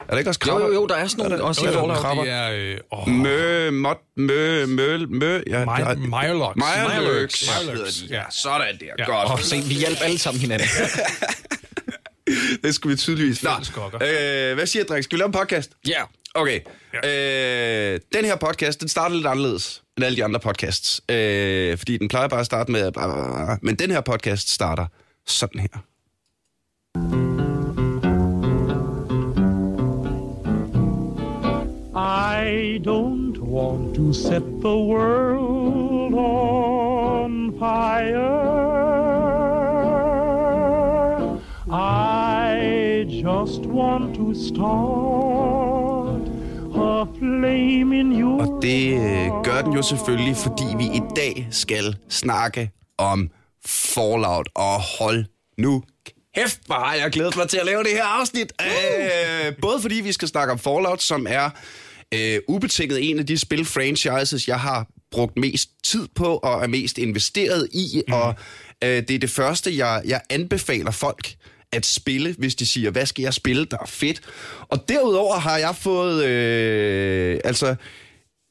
Er der ikke også Jo, krabber? jo, jo, der er sådan nogle også i jo, jo. Krabber. Det er... Øh, Mø, mot, mø, mø, mø. Ja. Mirelux. Mirelux, Ja, sådan der. Ja, Godt. og Se, vi hjælper alle sammen hinanden. Det skulle vi tydeligvis. Nå, øh, hvad siger Drik? Skal vi lave en podcast? Ja. Okay. Øh, den her podcast, den starter lidt anderledes end alle de andre podcasts. Øh, fordi den plejer bare at starte med... Men den her podcast starter sådan her. I don't want to set the world on fire. I just want to start a flame in your Og det øh, gør den jo selvfølgelig, fordi vi i dag skal snakke om Fallout. Og hold nu Hæft, hvor har jeg glædet mig til at lave det her afsnit. Øh, både fordi vi skal snakke om Fallout, som er øh, ubetinget en af de spil-franchises, jeg har brugt mest tid på og er mest investeret i. Mm. Og øh, det er det første, jeg, jeg anbefaler folk at spille, hvis de siger, hvad skal jeg spille, der er fedt. Og derudover har jeg fået, øh, altså,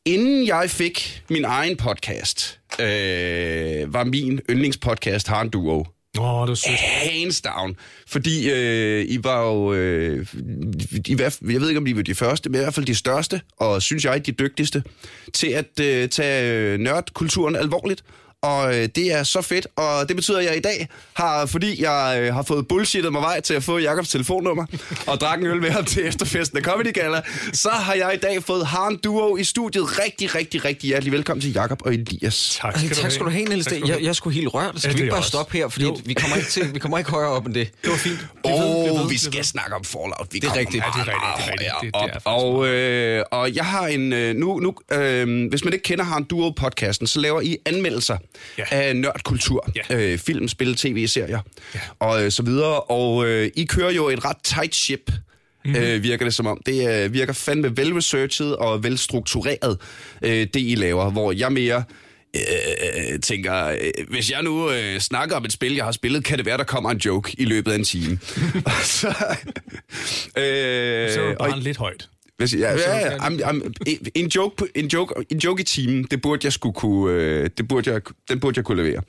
inden jeg fik min egen podcast, øh, var min yndlingspodcast Harn Duo. Åh, det er sødt. Hands down. Fordi øh, I var jo... Øh, i hvert, jeg ved ikke, om I var de første, men i hvert fald de største, og synes jeg, de dygtigste, til at øh, tage øh, nørdkulturen alvorligt. Og øh, det er så fedt, og det betyder, at jeg i dag har, fordi jeg øh, har fået bullshittet mig vej til at få Jakobs telefonnummer, og drak en øl med ham til efterfesten af Comedy Gala, så har jeg i dag fået Harn Duo i studiet. Rigtig, rigtig, rigtig hjertelig velkommen til Jakob og Elias. Tak Altså, tak skal du have, Niels. Skal Jeg, jeg skulle helt rørt. Skal Ja, vi ikke bare også. stoppe her? Fordi Jo. vi kommer, ikke til, vi kommer ikke højere op end det. Det var fint. Oh, vi skal snakke om Fallout. Vi Det er kommer rigtigt. meget, Ja, det er rigtigt, det er Og, øh, og jeg har en... øh, Nu, nu, øh, hvis man ikke kender Han Duo-podcasten, så laver I anmeldelser Ja. af nørdkultur. Ja. Øh, film, spil, tv-serier Ja. og øh, så videre. Og øh, I kører jo et ret tight ship, mm-hmm. øh, virker det som om. Det øh, virker fandme velresearchet og velstruktureret, øh, det I laver. Hvor jeg mere... Øh, tænker, øh, hvis jeg nu øh, snakker om et spil, jeg har spillet, kan det være, der kommer en joke i løbet af en time. Og så, øh, Så er det og- bare lidt højt. Hvis, ja, ja, ja, am, am, en, joke, en, joke, en joke i timen, det burde jeg skulle kunne, øh, det burde jeg, den burde jeg kunne levere.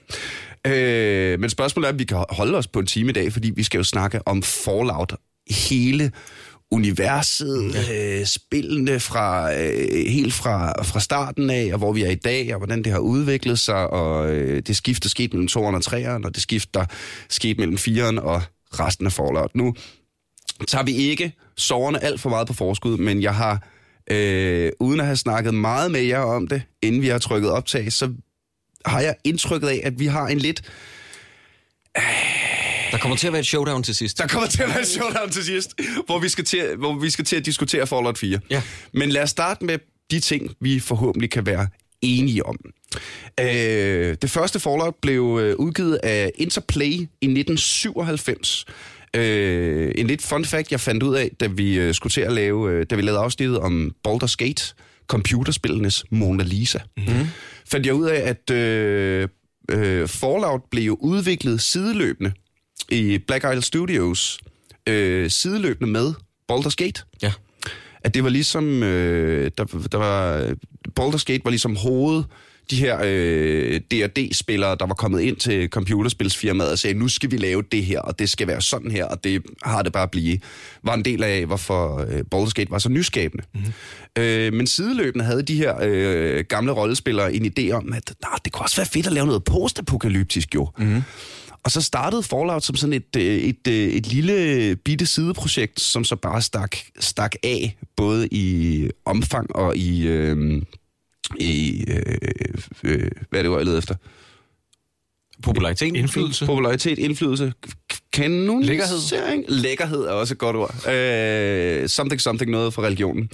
Øh, men spørgsmålet er, om vi kan holde os på en time i dag, fordi vi skal jo snakke om Fallout. Hele universet, øh, spillene fra øh, helt fra, fra starten af, og hvor vi er i dag, og hvordan det har udviklet sig, og øh, det skift, der skete mellem 2'eren og 3'eren, og det skift, der skete mellem 4'eren og resten af Fallout. Nu tager vi ikke soverne alt for meget på forskud, men jeg har, øh, uden at have snakket meget med jer om det, inden vi har trykket optag, så har jeg indtrykket af, at vi har en lidt... Der kommer til at være et showdown til sidst. Der kommer til at være en showdown til sidst, hvor vi skal til, hvor vi skal til at diskutere Fallout 4. Ja. Men lad os starte med de ting, vi forhåbentlig kan være enige om. Øh, det første Fallout blev øh, udgivet af Interplay i 1997. Øh, en lidt fun fact, jeg fandt ud af, da vi øh, skulle til at lave, øh, da vi lavede afsnittet om Baldur's Gate, computerspillenes Mona Lisa. Mm-hmm. Fandt jeg ud af, at øh, øh, Fallout blev udviklet sideløbende i Black Isle Studios, øh, sideløbende med Baldur's Gate Ja. at det var ligesom, øh, der, der var, Baldur's Gate var ligesom hoved, de her øh, D&D-spillere, der var kommet ind til computerspilsfirmaet og sagde, nu skal vi lave det her, og det skal være sådan her, og det har det bare at blive, var en del af, hvorfor øh, Baldur's Gate var så nyskabende. Mm-hmm. Øh, men sideløbende havde de her øh, gamle rollespillere en idé om, at nah, det kunne også være fedt at lave noget postapokalyptisk jo. Mm-hmm. Og så startede Fallout som sådan et, øh, et, et, et lille bitte sideprojekt, som så bare stak, stak af, både i omfang og i, øh, i øh, øh, hvad er det, jeg leder efter? Popularitet. Indflydelse. Popularitet, indflydelse, k- kanon... Lækkerhed. Lækkerhed er også et godt ord. Øh, something, something, noget for religionen.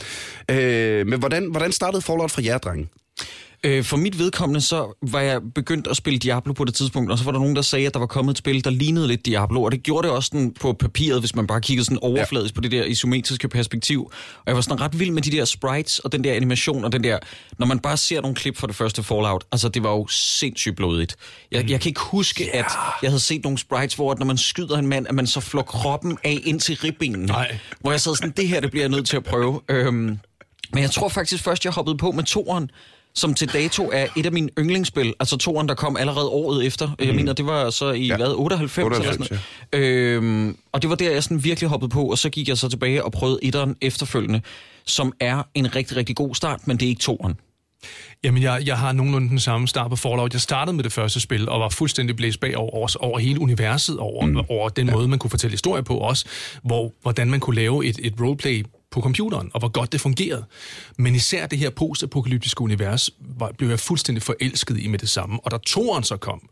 Øh, men hvordan, hvordan startede Fallout fra jer, drenge? Øh, for mit vedkommende, så var jeg begyndt at spille Diablo på det tidspunkt, og så var der nogen, der sagde, at der var kommet et spil, der lignede lidt Diablo, og det gjorde det også sådan på papiret, hvis man bare kiggede sådan overfladisk på det der isometriske perspektiv. Og jeg var sådan ret vild med de der sprites, og den der animation, og den der, når man bare ser nogle klip fra det første Fallout, altså det var jo sindssygt blodigt. Jeg, jeg kan ikke huske, at jeg havde set nogle sprites, hvor at når man skyder en mand, at man så flår kroppen af ind til ribbenene. Nej. Hvor jeg sad sådan, det her, det bliver jeg nødt til at prøve. Øhm, men jeg tror faktisk først, jeg hoppede på med toeren, som til dato er et af mine yndlingsspil. Altså toeren, der kom allerede året efter. Mm. Jeg mener, det var så i, ja. hvad, 98, 98, eller sådan noget. Øhm, og det var der, jeg sådan virkelig hoppede på, og så gik jeg så tilbage og prøvede etteren efterfølgende, som er en rigtig, rigtig god start, men det er ikke toeren. Jamen, jeg, jeg har nogenlunde den samme start på Fallout. Jeg startede med det første spil, og var fuldstændig blæst bag over, over, over hele universet, over, mm. over den ja. måde, man kunne fortælle historie på også, hvor, hvordan man kunne lave et, et roleplay på computeren, og hvor godt det fungerede. Men især det her postapokalyptiske univers var, blev jeg fuldstændig forelsket i med det samme. Og da toeren så kom,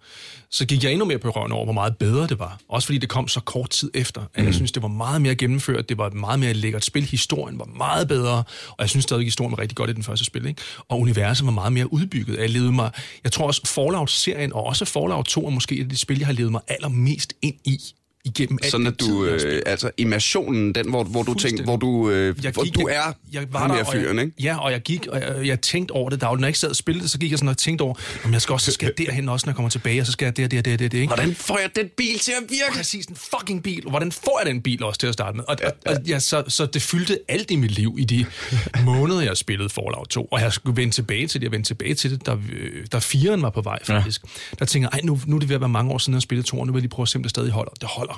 så gik jeg endnu mere på røven over, hvor meget bedre det var. Også fordi det kom så kort tid efter. At jeg synes, det var meget mere gennemført, det var et meget mere lækkert spil. Historien var meget bedre, og jeg synes stadig, historien var rigtig godt i den første spil. Ikke? Og universet var meget mere udbygget. Jeg levede mig, jeg tror også Fallout-serien, og også Fallout 2 er måske et af de spil, jeg har levet mig allermest ind i igennem alt Sådan at du, øh, altså immersionen, den hvor, hvor du tænker, Fuldstændig. hvor du, øh, jeg hvor gik, du jeg, er jeg var der, der fyren, ikke? Ja, og jeg gik, og jeg, jeg tænkte over det dagligt. Når jeg ikke sad og spillede det, så gik jeg sådan og tænkte over, om jeg skal også så skal derhen også, når jeg kommer tilbage, og så skal jeg der, der, der, der, der, ikke? Hvordan får jeg den bil til at virke? Præcis, en fucking bil. Og Hvordan får jeg den bil også til at starte med? Og, og, og ja, så, så det fyldte alt i mit liv i de måneder, jeg spillede Fallout 2. Og jeg skulle vende tilbage til det, jeg vendte tilbage til det, da, øh, da firen var på vej, faktisk. Ja. Der tænker jeg, nu, nu er det ved at være mange år siden, jeg spillede 2, nu vil jeg lige prøve at se, om det stadig holder. Det holder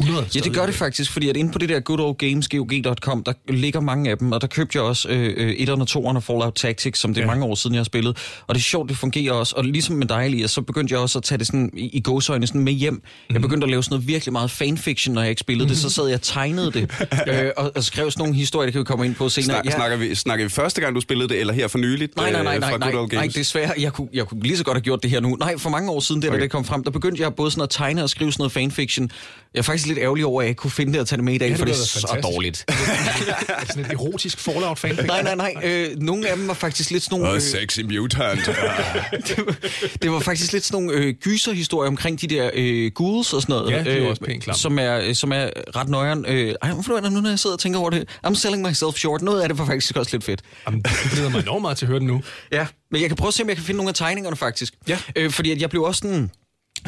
100 Ja, det gør det faktisk, fordi at inde på det der goodoldgamesgog.com, der ligger mange af dem, og der købte jeg også øh, øh, 1'eren og 2'eren af Fallout Tactics, som det er Ja. mange år siden, jeg har spillet. Og det er sjovt, det fungerer også. Og ligesom med dig, Elias, så begyndte jeg også at tage det sådan i, i gåsøjne sådan med hjem. Jeg Mhm. begyndte at lave sådan noget virkelig meget fanfiction, når jeg ikke spillede det. Så sad jeg og tegnede det, øh, og, og skrev sådan nogle historier, det kan vi komme ind på senere. Snak, Ja. snakker, vi, snakker vi første gang, du spillede det, eller her for nyligt? Nej, nej, nej, øh, nej, nej, Good Old nej, Games? desværre. Jeg kunne, jeg kunne lige så godt have gjort det her nu. Nej, for mange år siden, det, okay. Da det kom frem, der begyndte jeg både sådan at tegne og skrive sådan noget fanfiction. Jeg er faktisk lidt ærgerlig over, at jeg ikke kunne finde det og tage det med i dag, Ja, det for det er så dårligt. sådan et erotisk Fallout fan. nej, nej, nej. Øh, nogle af dem var faktisk lidt sådan nogle... Og Øh, sexy mutant. det, var, det var faktisk lidt sådan nogle øh, gyserhistorier omkring de der øh, ghouls og sådan noget. Ja, de er øh, også pænt klamme. som, er, øh, som er ret nøjeren. Øh, ej, hvorfor er det nu, når jeg sidder og tænker over det? I'm selling myself short. Noget af det var faktisk også lidt fedt. Jamen, det glæder mig enormt meget til at høre det nu. Ja, men jeg kan prøve at se, om jeg kan finde nogle af tegningerne faktisk. Ja. Øh, fordi at jeg blev også sådan...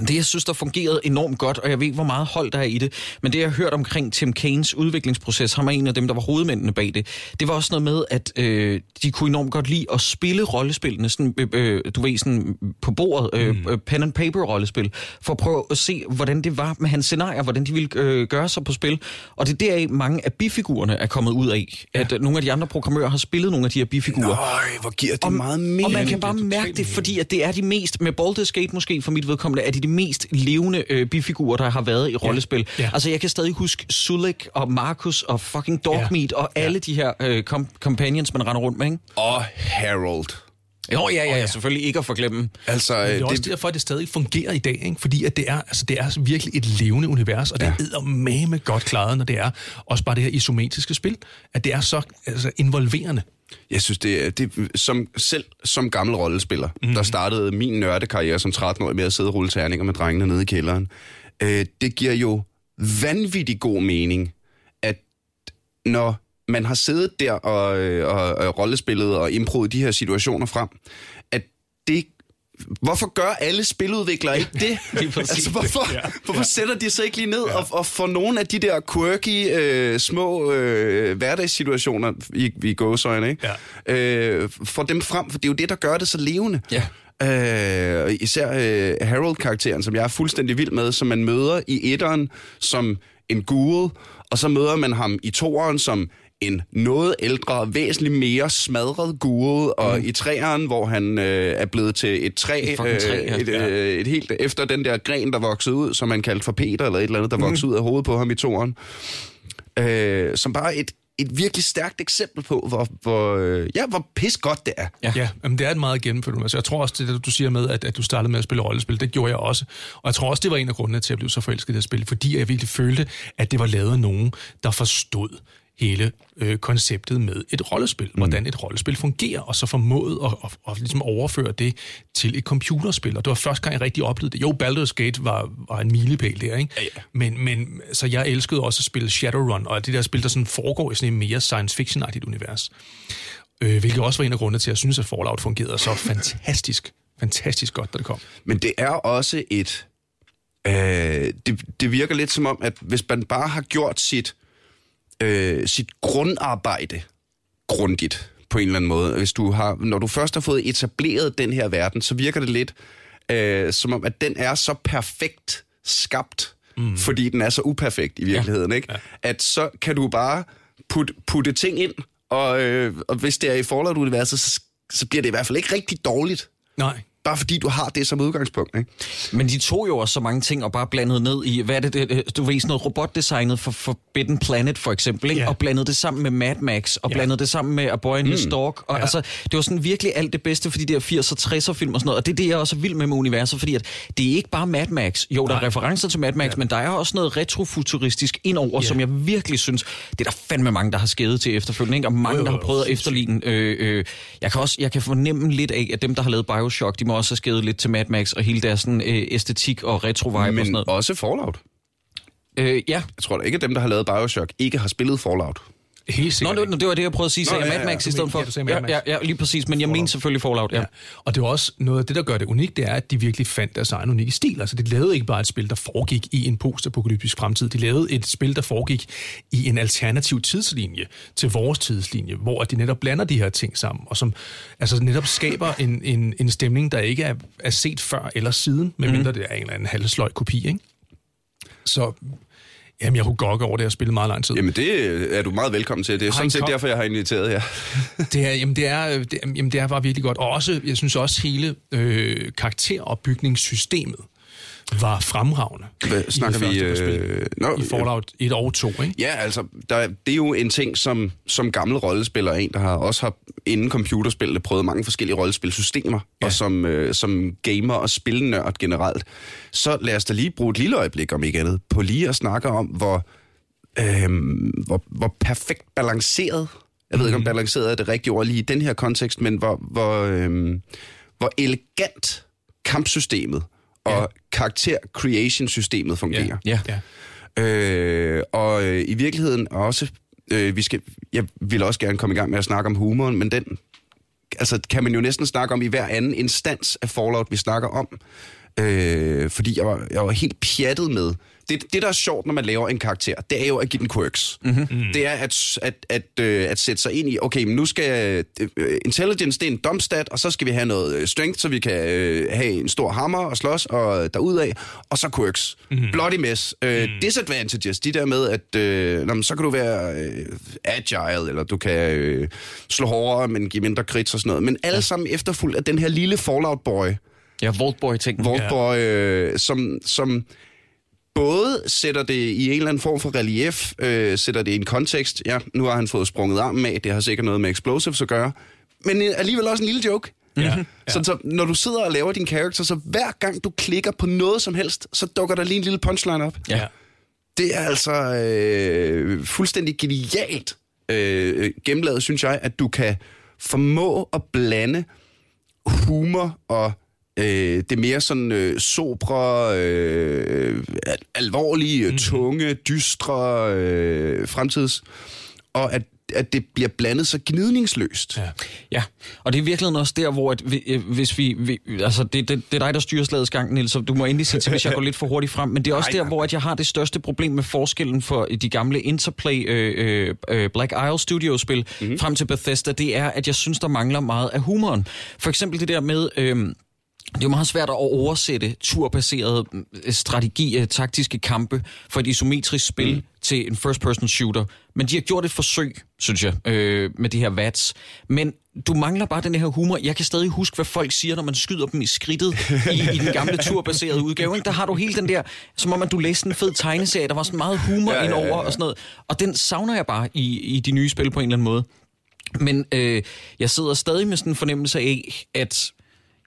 Det, jeg synes, der fungerede enormt godt, og jeg ved ikke, hvor meget hold der er i det, men det, jeg har hørt omkring Tim Kanes udviklingsproces, ham er en af dem, der var hovedmændene bag det, det var også noget med, at øh, de kunne enormt godt lide at spille rollespillene, sådan, øh, øh, du ved, sådan på bordet, øh, mm. pen and paper rollespil, for at prøve at se, hvordan det var med hans scenarier, hvordan de ville øh, gøre sig på spil. Og det er deraf, mange af bifigurerne er kommet ud af. At øh, nogle af de andre programmører har spillet nogle af de her bifigurer. Øj, hvor giver det Og- meget mere. Og man kan bare mærke det, fordi at det er de mest, med Baldur's Gate måske for mit vedkommende, er de de mest levende øh, bifigurer, der har været i rollespil. Ja. Altså jeg kan stadig huske Sulik og Markus og fucking Dogmeat og alle de her øh, com- companions, man render rundt med, ikke? Og Harold. Jo, ja, ja, ja, selvfølgelig ikke at forglemme. Altså, Men det er det, også det, derfor, at det stadig fungerer i dag, ikke? fordi at det, er, altså, det er virkelig et levende univers, og det er med godt klaret, når det er også bare det her isometriske spil, at det er så altså, involverende. jeg synes, det er, det, som, selv som gammel rollespiller, Mhm. mm. der startede min nørdekarriere som 13-årig med at sidde og rulle terninger med drengene nede i kælderen, øh, det giver jo vanvittig god mening, at når man har siddet der og, øh, og, og rollespillet og improet de her situationer frem, at det Hvorfor gør alle spiludviklere ikke det? altså, hvorfor, ja. hvorfor sætter de sig ikke lige ned ja. og, og får nogle af de der quirky, øh, små øh, hverdagssituationer i, i gåsøjne, ikke? Ja. Øh, får dem frem, for det er jo det, der gør det så levende. Ja. Øh, især øh, Harold-karakteren, som jeg er fuldstændig vild med, som man møder i etteren som en ghoul, og så møder man ham i toeren som en noget ældre, væsentligt mere smadret ghoul, og i træeren, hvor han øh, er blevet til et træ, Et træ, ja. et, øh, et helt efter den der gren, der voksede ud, som man kaldte for Peter, eller et eller andet, der voksede ud af hovedet på ham i toeren. Øh, som bare et, et virkelig stærkt eksempel på, hvor, hvor, øh, ja, hvor pis godt det er. Ja, ja jamen, det er et meget gennemført univers. Jeg tror også, det du siger med, at, at du startede med at spille rollespil, det gjorde jeg også. Og jeg tror også, det var en af grundene til, at jeg blev så forelsket i det her spil, fordi jeg virkelig følte, at det var lavet af nogen, der forstod hele øh, konceptet med et rollespil, mm. hvordan et rollespil fungerer, og så formået at, at, at ligesom overføre det til et computerspil. Og det var første gang, jeg rigtig oplevede det. Jo, Baldur's Gate var, var en milepæl der, ikke? Ja, ja. Men, men så jeg elskede også at spille Shadowrun, og det der spil, der sådan foregår i sådan et mere science fiction-agtigt univers. Øh, hvilket også var en af grundene til, at jeg synes, at Fallout fungerede så fantastisk, fantastisk godt, da det kom. Men det er også et... Øh, det, det virker lidt som om, at hvis man bare har gjort sit, øh, sit grundarbejde grundigt på en eller anden måde, hvis du har, når du først har fået etableret den her verden, så virker det lidt øh, som om, at den er så perfekt skabt, mm. fordi den er så uperfekt i virkeligheden, ja. ikke? Ja. at så kan du bare putte, putte ting ind, og, øh, og hvis det er i Fallout-universet, så, så bliver det i hvert fald ikke rigtig dårligt. Nej. Bare fordi du har det som udgangspunkt. Ikke? Men de tog jo også så mange ting og bare blandede ned i, hvad er det, det du ved, sådan noget robotdesignet for Forbidden Planet for eksempel, ikke? Ja. og blandede det sammen med Mad Max, og Ja. blandede det sammen med A Boy in the Stork, og Ja. altså, det var sådan virkelig alt det bedste for de der 80'er, 60'er film og sådan noget, og det er det, jeg også er vild med med universet, fordi at det er ikke bare Mad Max, jo, der er referencer til Mad Max, ja. men der er også noget retrofuturistisk indover, Ja. som jeg virkelig synes, det er der fandme mange, der har skædet til efterfølgende, ikke? og mange, Jo, jo, der har prøvet at efterligne. Øh, øh, jeg kan også jeg kan fornemme lidt af, at dem, der har lavet Bioshock, de må også have skædet lidt til Mad Max og hele deres sådan, øh, æstetik og retro-vibe og sådan Men noget. også Fallout. Øh, ja. Jeg tror da ikke, at dem, der har lavet Bioshock, ikke har spillet Fallout. Helt Nå, sikkert. det, det var det, jeg prøvede at sige. Nå, jeg ja, Mad ja, Max du i stedet for. ja, sagde Mad ja, Max. ja, ja, lige præcis. Men jeg mener selvfølgelig Fallout, ja. Ja. Og det var også noget af det, der gør det unikt, det er, at de virkelig fandt deres egen unikke stil. Altså, de lavede ikke bare et spil, der foregik i en postapokalyptisk fremtid. De lavede et spil, der foregik i en alternativ tidslinje til vores tidslinje, hvor de netop blander de her ting sammen, og som altså netop skaber en, en, en stemning, der ikke er, er set før eller siden, medmindre det er en eller anden halvsløj kopi, ikke? Så jamen, jeg kunne gokke over det, jeg spillet meget lang tid. Jamen, det er du meget velkommen til. Det er sådan set kop? derfor, jeg har inviteret jer. Det er, jamen, det er, det, jamen, det er bare virkelig godt. Og også, jeg synes også, hele øh, karakteropbygningssystemet var fremragende. Hvad i snakker det vi, første øh, nå, I Fallout 1 og 2, ikke? Ja, altså, der, det er jo en ting, som, som gammel rollespiller, en, der har også har inden computerspillene prøvet mange forskellige rollespilsystemer, ja. og som, øh, som gamer og spilnørd generelt. Så lad os da lige bruge et lille øjeblik, om ikke andet, på lige at snakke om, hvor, øh, hvor, hvor perfekt balanceret, jeg ved ikke, om balanceret er det rigtige ord lige i den her kontekst, men hvor, hvor, øh, hvor elegant kampsystemet og ja. karakter-creation-systemet fungerer. Ja. Ja. Øh, og øh, i virkeligheden også, øh, vi skal, jeg vil også gerne komme i gang med at snakke om humoren, men den altså, kan man jo næsten snakke om i hver anden instans af Fallout, vi snakker om. Øh, fordi jeg var, jeg var helt pjattet med. Det, det, der er sjovt, når man laver en karakter, det er jo at give den quirks. Mm-hmm. Det er at, at, at, øh, at sætte sig ind i, okay, men nu skal øh, intelligence, det er en domstat, og så skal vi have noget øh, strength, så vi kan øh, have en stor hammer og slås og derudad, og så quirks. Mm-hmm. Bloody mess. Øh, mm. Disadvantages, de der med, at øh, nå, men så kan du være øh, agile, eller du kan øh, slå hårdere, men give mindre crits og sådan noget. Men alle ja. sammen efterfulgt af den her lille Fallout-boy, Ja, Vaultboy-ting. Vaultboy, øh, som, som både sætter det i en eller anden form for relief, øh, sætter det i en kontekst. Ja, nu har han fået sprunget armen af, det har sikkert noget med explosives at gøre. Men øh, alligevel også en lille joke. Ja. Ja. Så, så når du sidder og laver din karakter, så hver gang du klikker på noget som helst, så dukker der lige en lille punchline op. Ja. Det er altså øh, fuldstændig genialt øh, gennemlavet, synes jeg, at du kan formå at blande humor og øh, det mere sådan øh, sobre, øh, al- alvorlige, mm-hmm. tunge, dystre øh, fremtids, og at, at det bliver blandet så gnidningsløst. Ja. Ja, og det er virkelig også der, hvor at vi, øh, hvis vi, vi altså det, det, det er dig, der styrer slagets gang, Niels, så du må endelig sige til, hvis jeg går lidt for hurtigt frem, men det er også Nej, der, hvor at jeg har det største problem med forskellen for de gamle Interplay øh, øh, øh, Black Isle Studio-spil mm-hmm. frem til Bethesda, det er, at jeg synes, der mangler meget af humoren. For eksempel det der med... Øh, det er jo meget svært at oversætte turbaserede øh, strategi, øh, taktiske kampe fra et isometrisk spil mm. til en first-person shooter. Men de har gjort et forsøg, synes jeg, øh, med de her VATS. Men du mangler bare den her humor. Jeg kan stadig huske, hvad folk siger, når man skyder dem i skridtet i, i den gamle turbaserede udgave. Ikke? Der har du hele den der, som om at du læste en fed tegneserie, der var sådan meget humor Ja, ja, ja, indover ja, ja. og sådan noget. Og den savner jeg bare i, i de nye spil på en eller anden måde. Men øh, jeg sidder stadig med sådan en fornemmelse af, at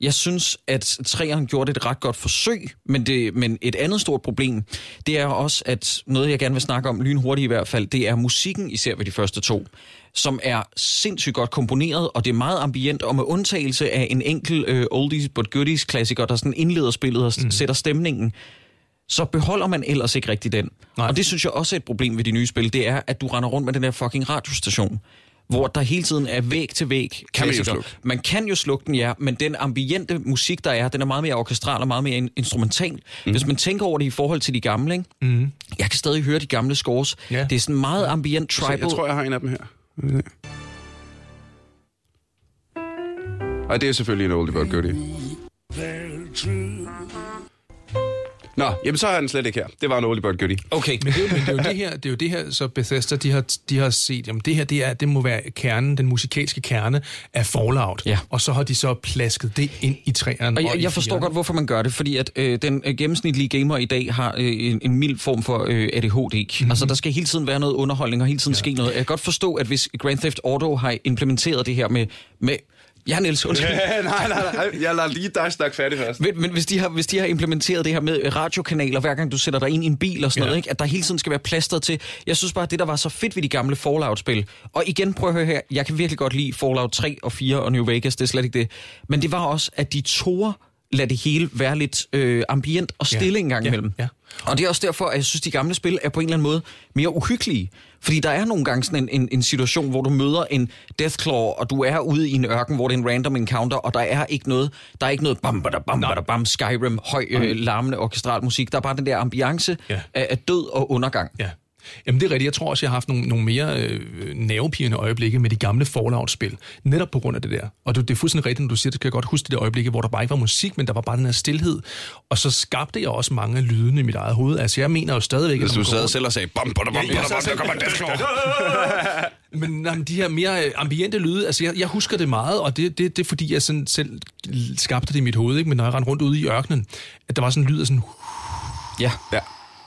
Jeg synes, at træerne gjorde et ret godt forsøg, men, det, men et andet stort problem, det er også, at noget, jeg gerne vil snakke om lynhurtigt i hvert fald, det er musikken, især ved de første to, som er sindssygt godt komponeret, og det er meget ambient, og med undtagelse af en enkel uh, oldies but goodies klassiker, der sådan indleder spillet og mm. sætter stemningen, så beholder man ellers ikke rigtig den. Nej. Og det synes jeg også er et problem ved de nye spil, det er, at du render rundt med den der fucking radiostation, hvor der hele tiden er væg til væg Kan man jo slukke. Man kan jo slukke den, ja, men den ambiente musik, der er, den er meget mere orkestral og meget mere in- instrumental. Mm. Hvis man tænker over det i forhold til de gamle, ikke? Mm. jeg kan stadig høre de gamle scores. Ja. Det er sådan meget ambient tribal. jeg tror, jeg har en af dem her. Og det er selvfølgelig en oldie but goodie. Nå, jamen så har jeg den slet ikke her. Det var en oldie but goodie. Okay, Men det, er jo, men det er jo det her, det er jo det her, så Bethesda, de har, de har set, jamen det her, det, er, det må være kernen, den musikalske kerne af Fallout. Ja. Og så har de så plasket det ind i træerne. Og jeg, jeg forstår godt, hvorfor man gør det, fordi at øh, den øh, gennemsnitlige gamer i dag har øh, en, en mild form for øh, ADHD. Mm-hmm. Altså, der skal hele tiden være noget underholdning, og hele tiden ja. ske noget. Jeg kan godt forstå, at hvis Grand Theft Auto har implementeret det her med... med Ja, Niels, undskyld. nej, nej, nej. Jeg lader lige dig snakke færdig først. Men, men hvis, de har, hvis de har implementeret det her med radiokanaler, hver gang du sætter dig ind i en bil og sådan Ja. noget, ikke? at der hele tiden skal være plaster til. Jeg synes bare, at det, der var så fedt ved de gamle Fallout-spil, og igen, prøv at høre her, jeg kan virkelig godt lide Fallout 3 og 4 og New Vegas, det er slet ikke det. Men det var også, at de tore lade det hele være lidt øh, ambient og stille Ja. en gang Ja. imellem. Ja. Og det er også derfor, at jeg synes, de gamle spil er på en eller anden måde mere uhyggelige. Fordi der er nogle gange sådan en, en, en situation, hvor du møder en Deathclaw, og du er ude i en ørken, hvor det er en random encounter, og der er ikke noget, der er ikke noget bam, bam, bam, bam, bam, Skyrim, høj, øh, larmende orkestral musik. Der er bare den der ambiance Ja. af, af død og undergang. Ja. Jamen det er rigtigt. Jeg tror også, jeg har haft nogle, nogle mere øh, nervepirrende øjeblikke med de gamle Fallout-spil. Netop på grund af det der. Og det, det er fuldstændig rigtigt, når du siger, det kan jeg godt huske det der øjeblikke, hvor der bare ikke var musik, men der var bare den her stillhed. Og så skabte jeg også mange af lydene i mit eget hoved. Altså jeg mener jo stadigvæk... Hvis at du sad rundt- selv og sagde, bam, bam, bam, bam, jeg sad bam, selv- der kommer Deathclaw. Men nej, men de her mere øh, ambiente lyde, altså jeg, jeg husker det meget, og det, det, det er fordi, jeg sådan selv skabte det i mit hoved, ikke? men når jeg rendte rundt ude i ørkenen, at der var sådan en lyd af sådan... Ja. Ja.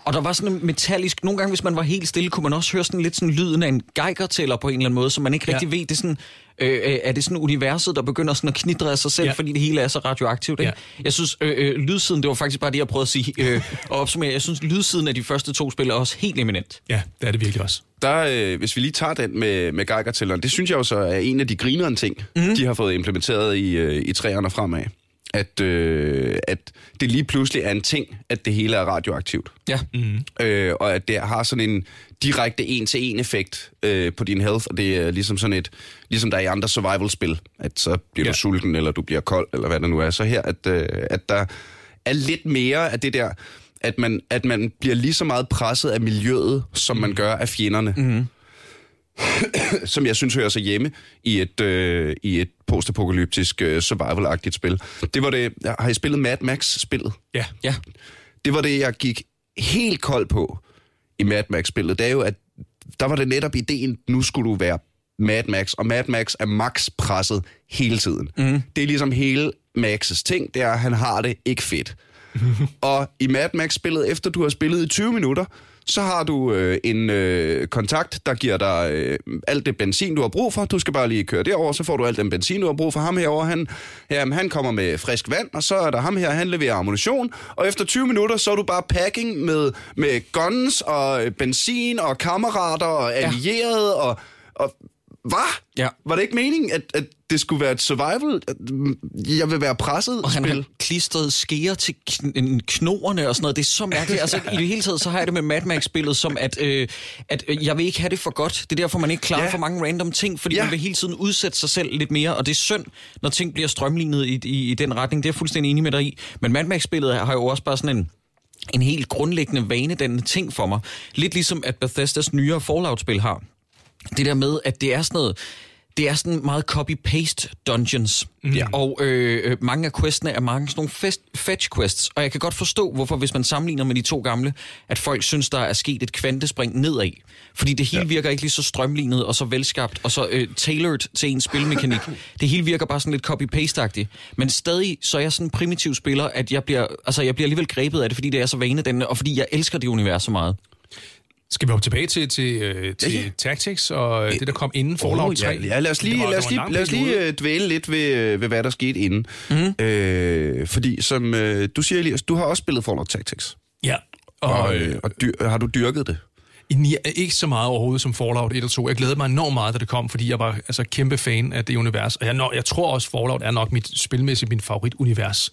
Og der var sådan en metallisk... Nogle gange, hvis man var helt stille, kunne man også høre sådan lidt sådan lyden af en geigertæller på en eller anden måde, så man ikke Ja. rigtig ved, det er sådan... Øh, øh, er det sådan universet, der begynder sådan at knitre af sig selv, Ja. ja. fordi det hele er så radioaktivt? Ikke? Ja. Jeg synes, øh, øh, lydsiden, det var faktisk bare det, jeg prøvede at sige øh, og opsummere. Jeg synes, lydsiden af de første to spil er også helt eminent. Ja, det er det virkelig også. Der, øh, hvis vi lige tager den med, med Geiger-tælleren, det synes jeg jo så er en af de grineren ting, mm. de har fået implementeret i, øh, i træerne fremad. At, øh, at det lige pludselig er en ting, at det hele er radioaktivt. Ja. Mm. Øh, og at det har sådan en direkte en-til-en effekt øh, på din health, og det er ligesom sådan et, ligesom der er i andre survival-spil, at så bliver ja. Du sulten, eller du bliver kold, eller hvad det nu er. Så her, at, øh, at der er lidt mere af det der, at man, at man bliver lige så meget presset af miljøet, som man gør af fjenderne. Mm. som jeg synes hører sig hjemme i et, øh, i et postapokalyptisk øh, survival-agtigt spil. Det var det, har I spillet Mad Max-spillet? Ja. Ja. det var det, jeg gik helt kold på i Mad Max-spillet. Det er jo, at der var det netop ideen, nu skulle du være Mad Max, og Mad Max er max presset hele tiden. Mm. Det er ligesom hele Max's ting, det er, at han har det ikke fedt. og i Mad Max-spillet, efter du har spillet i 20 minutter, så har du øh, en øh, kontakt, der giver dig øh, alt det benzin, du har brug for. Du skal bare lige køre derover, så får du alt den benzin, du har brug for. Ham herover, han, jamen, han kommer med frisk vand, og så er der ham her, han leverer ammunition. Og efter 20 minutter, så er du bare packing med, med guns og øh, benzin og kammerater og allierede og... og hvad? Ja. Var det ikke meningen, at, at det skulle være et survival? At, mm, jeg vil være presset Og han spil? har klistret skeer til kn- knoerne og sådan noget. Det er så mærkeligt. Altså, I det hele taget, så har jeg det med Mad Max-spillet som, at, øh, at øh, jeg vil ikke have det for godt. Det er derfor, man ikke klarer Ja. for mange random ting, fordi ja. man vil hele tiden udsætte sig selv lidt mere, og det er synd, når ting bliver strømlignet i, i, i den retning. Det er jeg fuldstændig enig med dig i. Men Mad Max-spillet har jo også bare sådan en en helt grundlæggende vanedannende ting for mig. Lidt ligesom at Bethesdas nyere Fallout-spil har. Det der med, at det er sådan noget... Det er sådan meget copy-paste dungeons. Mm. Ja. Og øh, øh, mange af questene er mange sådan nogle fest, fetch quests. Og jeg kan godt forstå, hvorfor hvis man sammenligner med de to gamle, at folk synes, der er sket et kvantespring nedad. Fordi det hele ja. virker ikke lige så strømlignet og så velskabt og så øh, tailored til en spilmekanik. det hele virker bare sådan lidt copy-paste-agtigt. Men stadig så er jeg sådan en primitiv spiller, at jeg bliver, altså, jeg bliver alligevel grebet af det, fordi det er så vanedannende, og fordi jeg elsker det univers så meget. Skal vi hoppe tilbage til, til, øh, til Ja, ja. Tactics og øh, det, der kom inden Fallout 3? Ja, ja, lad os lige, var- lad os lige, lad os lige øh, dvæle lidt ved, øh, ved, hvad der skete inden. Mm. Øh, fordi som øh, du siger, Elias, du har også spillet Fallout Tactics. Ja, og, Og, og øh, og dyr, har du dyrket det? I ikke så meget overhovedet som Fallout 1 og 2. Jeg glædede mig enormt meget, da det kom, fordi jeg var altså, kæmpe fan af det univers. Og jeg, når, jeg tror også, Fallout er nok mit spilmæssigt min favoritunivers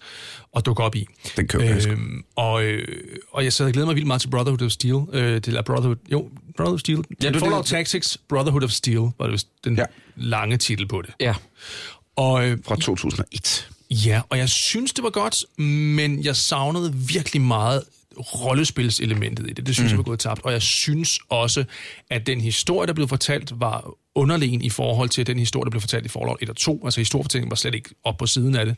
at dukke op i. Den køber jeg øhm, og, øh, og jeg sad og glæder mig vildt meget til Brotherhood of Steel. Øh, det er Brotherhood, jo, Brotherhood of Steel. Ja, du- Fallout det- Tactics, Brotherhood of Steel, var det den Ja. ja. lange titel på det. Ja. Og øh, Fra 2001. Ja, og jeg synes, det var godt, men jeg savnede virkelig meget rollespilselementet i det. Det synes mm. jeg var gået tabt. Og jeg synes også, at den historie, der blev fortalt, var underlegen i forhold til den historie, der blev fortalt i Fallout 1 og 2. Altså historiefortællingen var slet ikke op på siden af det.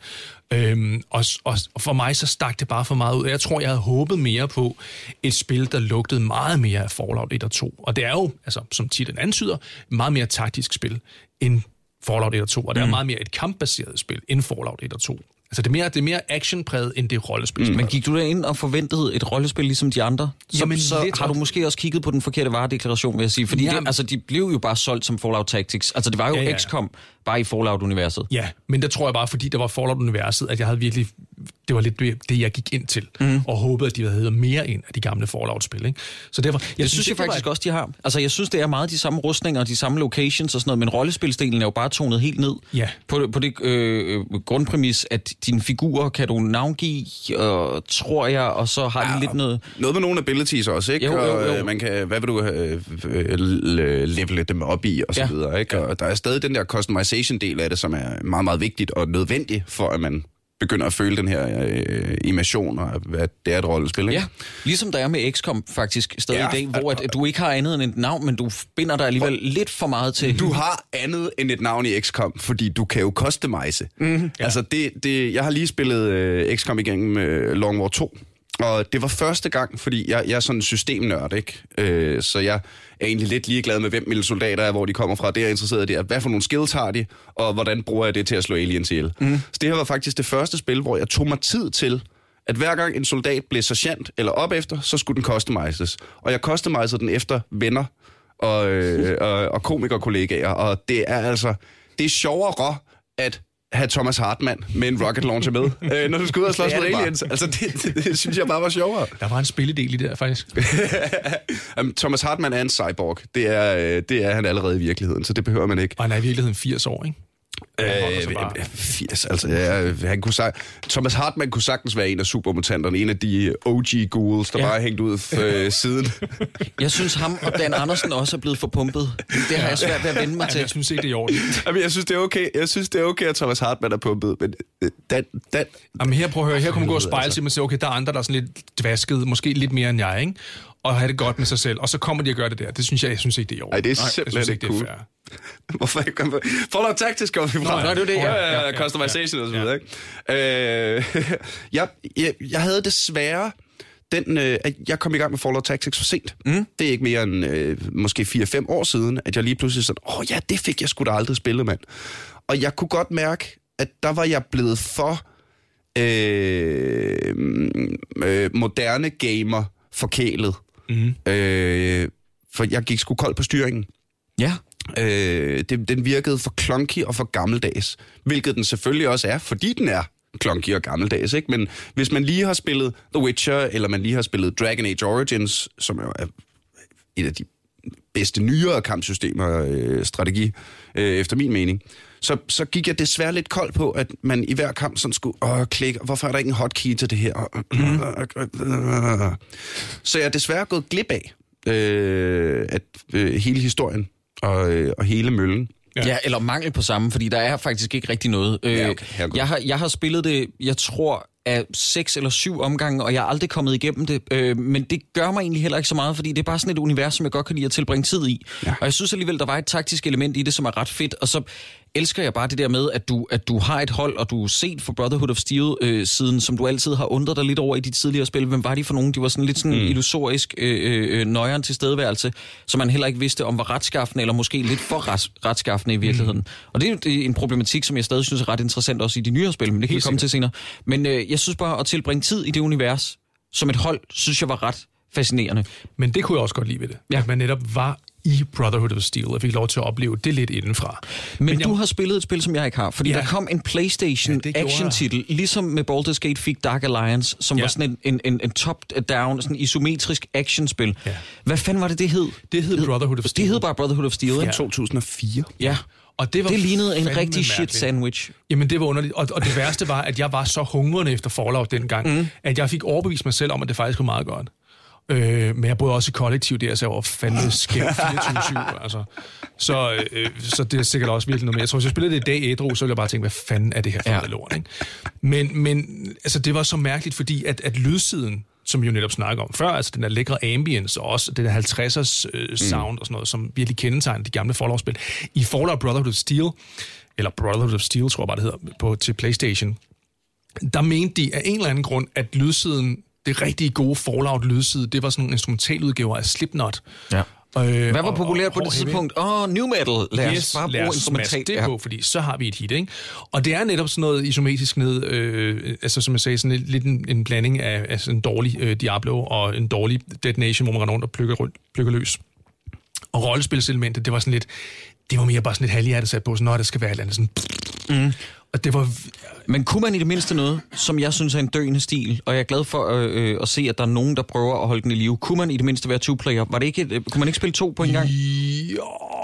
Øhm, og, og, for mig så stak det bare for meget ud. Jeg tror, jeg havde håbet mere på et spil, der lugtede meget mere af Fallout 1 og 2. Og det er jo, altså, som titlen antyder, meget mere taktisk spil end Fallout 1 og 2, og det er meget mere et kampbaseret spil end Fallout 1 og 2. Altså det er mere, det er mere actionpræget, end det er rollespil. Mm. Men gik du ind og forventede et rollespil ligesom de andre? Så, Jamen, så lidt har du måske også kigget på den forkerte varedeklaration, vil jeg sige. Fordi Ja. det, altså, de blev jo bare solgt som Fallout Tactics. Altså, det var jo ja. ja. XCOM, bare i Fallout-universet. Ja, men der tror jeg bare, fordi der var Fallout-universet, at jeg havde virkelig... Det var lidt det, jeg gik ind til, mm. og håbede, at de havde mere ind af de gamle Fallout-spil. Ikke? Så derfor, jeg Det synes jeg det var faktisk et- også, de har. Altså, jeg synes, det er meget de samme rustninger og de samme locations og sådan noget, men rollespilsdelen er jo bare tonet helt ned. Ja. På, på det øh, grundpræmis, at dine figurer kan du navngive, og, tror jeg, og så har de lidt noget... Noget med nogle abilities også, ikke? Jo, jo, Og, jo. øh, man kan, hvad vil du øh, øh, levele dem op i, og så Ja. videre, ikke? Og der er stadig den der customization-del af det, som er meget, meget vigtigt og nødvendigt for, at man begynder at føle den her øh, immersion, og at det er et rollespil, ikke? Ja, ligesom der er med XCOM faktisk stadig Ja, i dag, hvor at, at du ikke har andet end et navn, men du binder dig alligevel lidt for meget til... Du har andet end et navn i XCOM, fordi du kan jo customize. Mm-hmm. Ja. Altså, det, det, jeg har lige spillet øh, XCOM igennem øh, Long War 2, og det var første gang, fordi jeg, jeg er sådan en systemnørd, ikke? Øh, så jeg er egentlig lidt ligeglad med, hvem mine soldater er, hvor de kommer fra. Det, jeg er interesseret i, det er, hvad for nogle skills har de, og hvordan bruger jeg det til at slå aliens ihjel. Mm. Så det her var faktisk det første spil, hvor jeg tog mig tid til, at hver gang en soldat blev sergeant eller op efter, så skulle den customizes. Og jeg customizede den efter venner og, øh, og, og komikerkollegaer, og det er altså, det er sjovere at have Thomas Hartmann med en rocket launcher med, øh, når du skal ud og slås bare. aliens. Altså, det, det, det, synes jeg bare var sjovere. Der var en spilledel i det der, faktisk. Jamen, Thomas Hartmann er en cyborg. Det er, øh, det er han allerede i virkeligheden, så det behøver man ikke. Og han er i virkeligheden 80 år, ikke? Øh, 80, altså, ja, han kunne sag... Thomas Hartmann kunne sagtens være en af supermutanterne, en af de OG ghouls, der ja. Bare er hængt ud øh, siden. Jeg synes, ham og Dan Andersen også er blevet forpumpet. Det har jeg svært ved at vende mig Ja, til. jeg synes ikke, det er i orden. Jamen, jeg synes, det er okay. Jeg synes, det er okay, at Thomas Hartmann er pumpet, men øh, Dan, Dan, Jamen her, prøv at høre, her kunne man gå og spejle altså. sig, og sige, okay, der er andre, der er sådan lidt dvasket, måske lidt mere end jeg, ikke? Og have det godt med sig selv. Og så kommer de og gør det der. Det synes jeg, jeg synes ikke, det er i orden. Ej, det er Nej, jeg simpelthen synes ikke, ikke det er cool. fair. Hvorfor ikke komme Fallout Tactics kommer vi fra. Nå, det er det, ja. ja, ja, Ja, ja, customization og så videre, ikke? Øh, jeg, jeg, jeg havde desværre den, øh, at jeg kom i gang med Fallout Tactics for sent. Mm. Det er ikke mere end øh, måske 4-5 år siden, at jeg lige pludselig sådan, åh oh, ja, det fik jeg sgu da aldrig spillet, mand. Og jeg kunne godt mærke, at der var jeg blevet for øh, øh, moderne gamer forkælet. Mm. Øh, for jeg gik sgu kold på styringen. Ja. Øh, det, den virkede for klonky og for gammeldags. Hvilket den selvfølgelig også er, fordi den er klonky og gammeldags. Ikke? Men hvis man lige har spillet The Witcher, eller man lige har spillet Dragon Age Origins, som er et af de bedste nyere kampsystemer, øh, strategi, øh, efter min mening, så, så gik jeg desværre lidt kold på, at man i hver kamp sådan skulle åh, klikke, hvorfor er der ikke en hotkey til det her? Så jeg er desværre gået glip af øh, at, øh, hele historien og, øh, og hele møllen. Ja. ja, eller mangel på samme, fordi der er faktisk ikke rigtig noget. Øh, Ja, okay, jeg, har, jeg har spillet det, jeg tror, af seks eller syv omgange, og jeg er aldrig kommet igennem det. Øh, men det gør mig egentlig heller ikke så meget, fordi det er bare sådan et univers, som jeg godt kan lide at tilbringe tid i. Ja. Og jeg synes alligevel, der var et taktisk element i det, som er ret fedt. Og så elsker jeg bare det der med, at du, at du har et hold, og du er set for Brotherhood of Steel øh, siden, som du altid har undret dig lidt over i de tidligere spil. Hvem var de for nogen? De var sådan lidt sådan mm. illusorisk øh, øh, nøjeren tilstedeværelse, som man heller ikke vidste om var retskaffende, eller måske lidt for ret, retskaffende i virkeligheden. Mm. Og er det er en problematik, som jeg stadig synes er ret interessant også i de nyere spil, men det kan vi komme til senere. Men øh, jeg synes bare, at tilbringe tid i det univers, som et hold, synes jeg var ret fascinerende. Men det kunne jeg også godt lide ved det. Ja. Ja. At man netop var i Brotherhood of Steel, og fik lov til at opleve det lidt indenfra. Men, Men jeg- du har spillet et spil, som jeg ikke har, fordi ja. Ja. der kom en PlayStation Ja, action-titel, ligesom med Baldur's Gate fik Dark Alliance, som ja. Ja. var sådan en, en, en, top-down, sådan isometrisk actionspil. Ja. Hvad fanden var det, det hed? Det hed Brotherhood of Steel. Det hed bare Brotherhood of Steel, ikke? 2004. Ja. Og det, var Det lignede en rigtig shit mærkeligt. sandwich. Jamen, det var underligt. Og, og det værste var, at jeg var så hungrende efter Fallout dengang, mm. at jeg fik overbevist mig selv om, at det faktisk var meget godt. Øh, men jeg boede også i kollektiv der, så jeg var fandme skæv 24-7. altså. så, øh, så det er sikkert også virkelig noget mere. Jeg tror, hvis jeg spillede det i dag ædru, så ville jeg bare tænke, hvad fanden er det her for Ja. lort, ikke? Men, men altså, det var så mærkeligt, fordi at, at lydsiden, som vi jo netop snakker om før, altså den der lækre ambience, og også det der 50'ers øh, sound og sådan noget, som virkelig kendetegner de gamle Fallout-spil. I Fallout Brotherhood of Steel, eller Brotherhood of Steel, tror jeg bare, det hedder, på, til PlayStation, der mente de af en eller anden grund, at lydsiden, det rigtig gode Fallout-lydside, det var sådan en instrumentaludgave af Slipknot. Ja. Øh, Hvad var og- populært på det tidspunkt? Åh, oh, new metal. Lad os Yes, bare lad bruge os smaske instrumental. det på, fordi så har vi et hit, ikke? Og det er netop sådan noget isometrisk ned, øh, altså som jeg sagde, sådan lidt, lidt en, en blanding af altså en dårlig øh, Diablo og en dårlig Dead Nation, hvor man render rundt og plukker, rundt, plukker løs. Og rollespilselementet, det var sådan lidt, det var mere bare sådan lidt halvhjertet sat på, sådan, når der skal være et eller andet sådan... Mm. Og det var... Men kunne man i det mindste noget, som jeg synes er en døende stil, og jeg er glad for øh, øh, at se, at der er nogen, der prøver at holde den i live. Kunne man i det mindste være two-player? Var det ikke et, kunne man ikke spille to på en gang? Jo,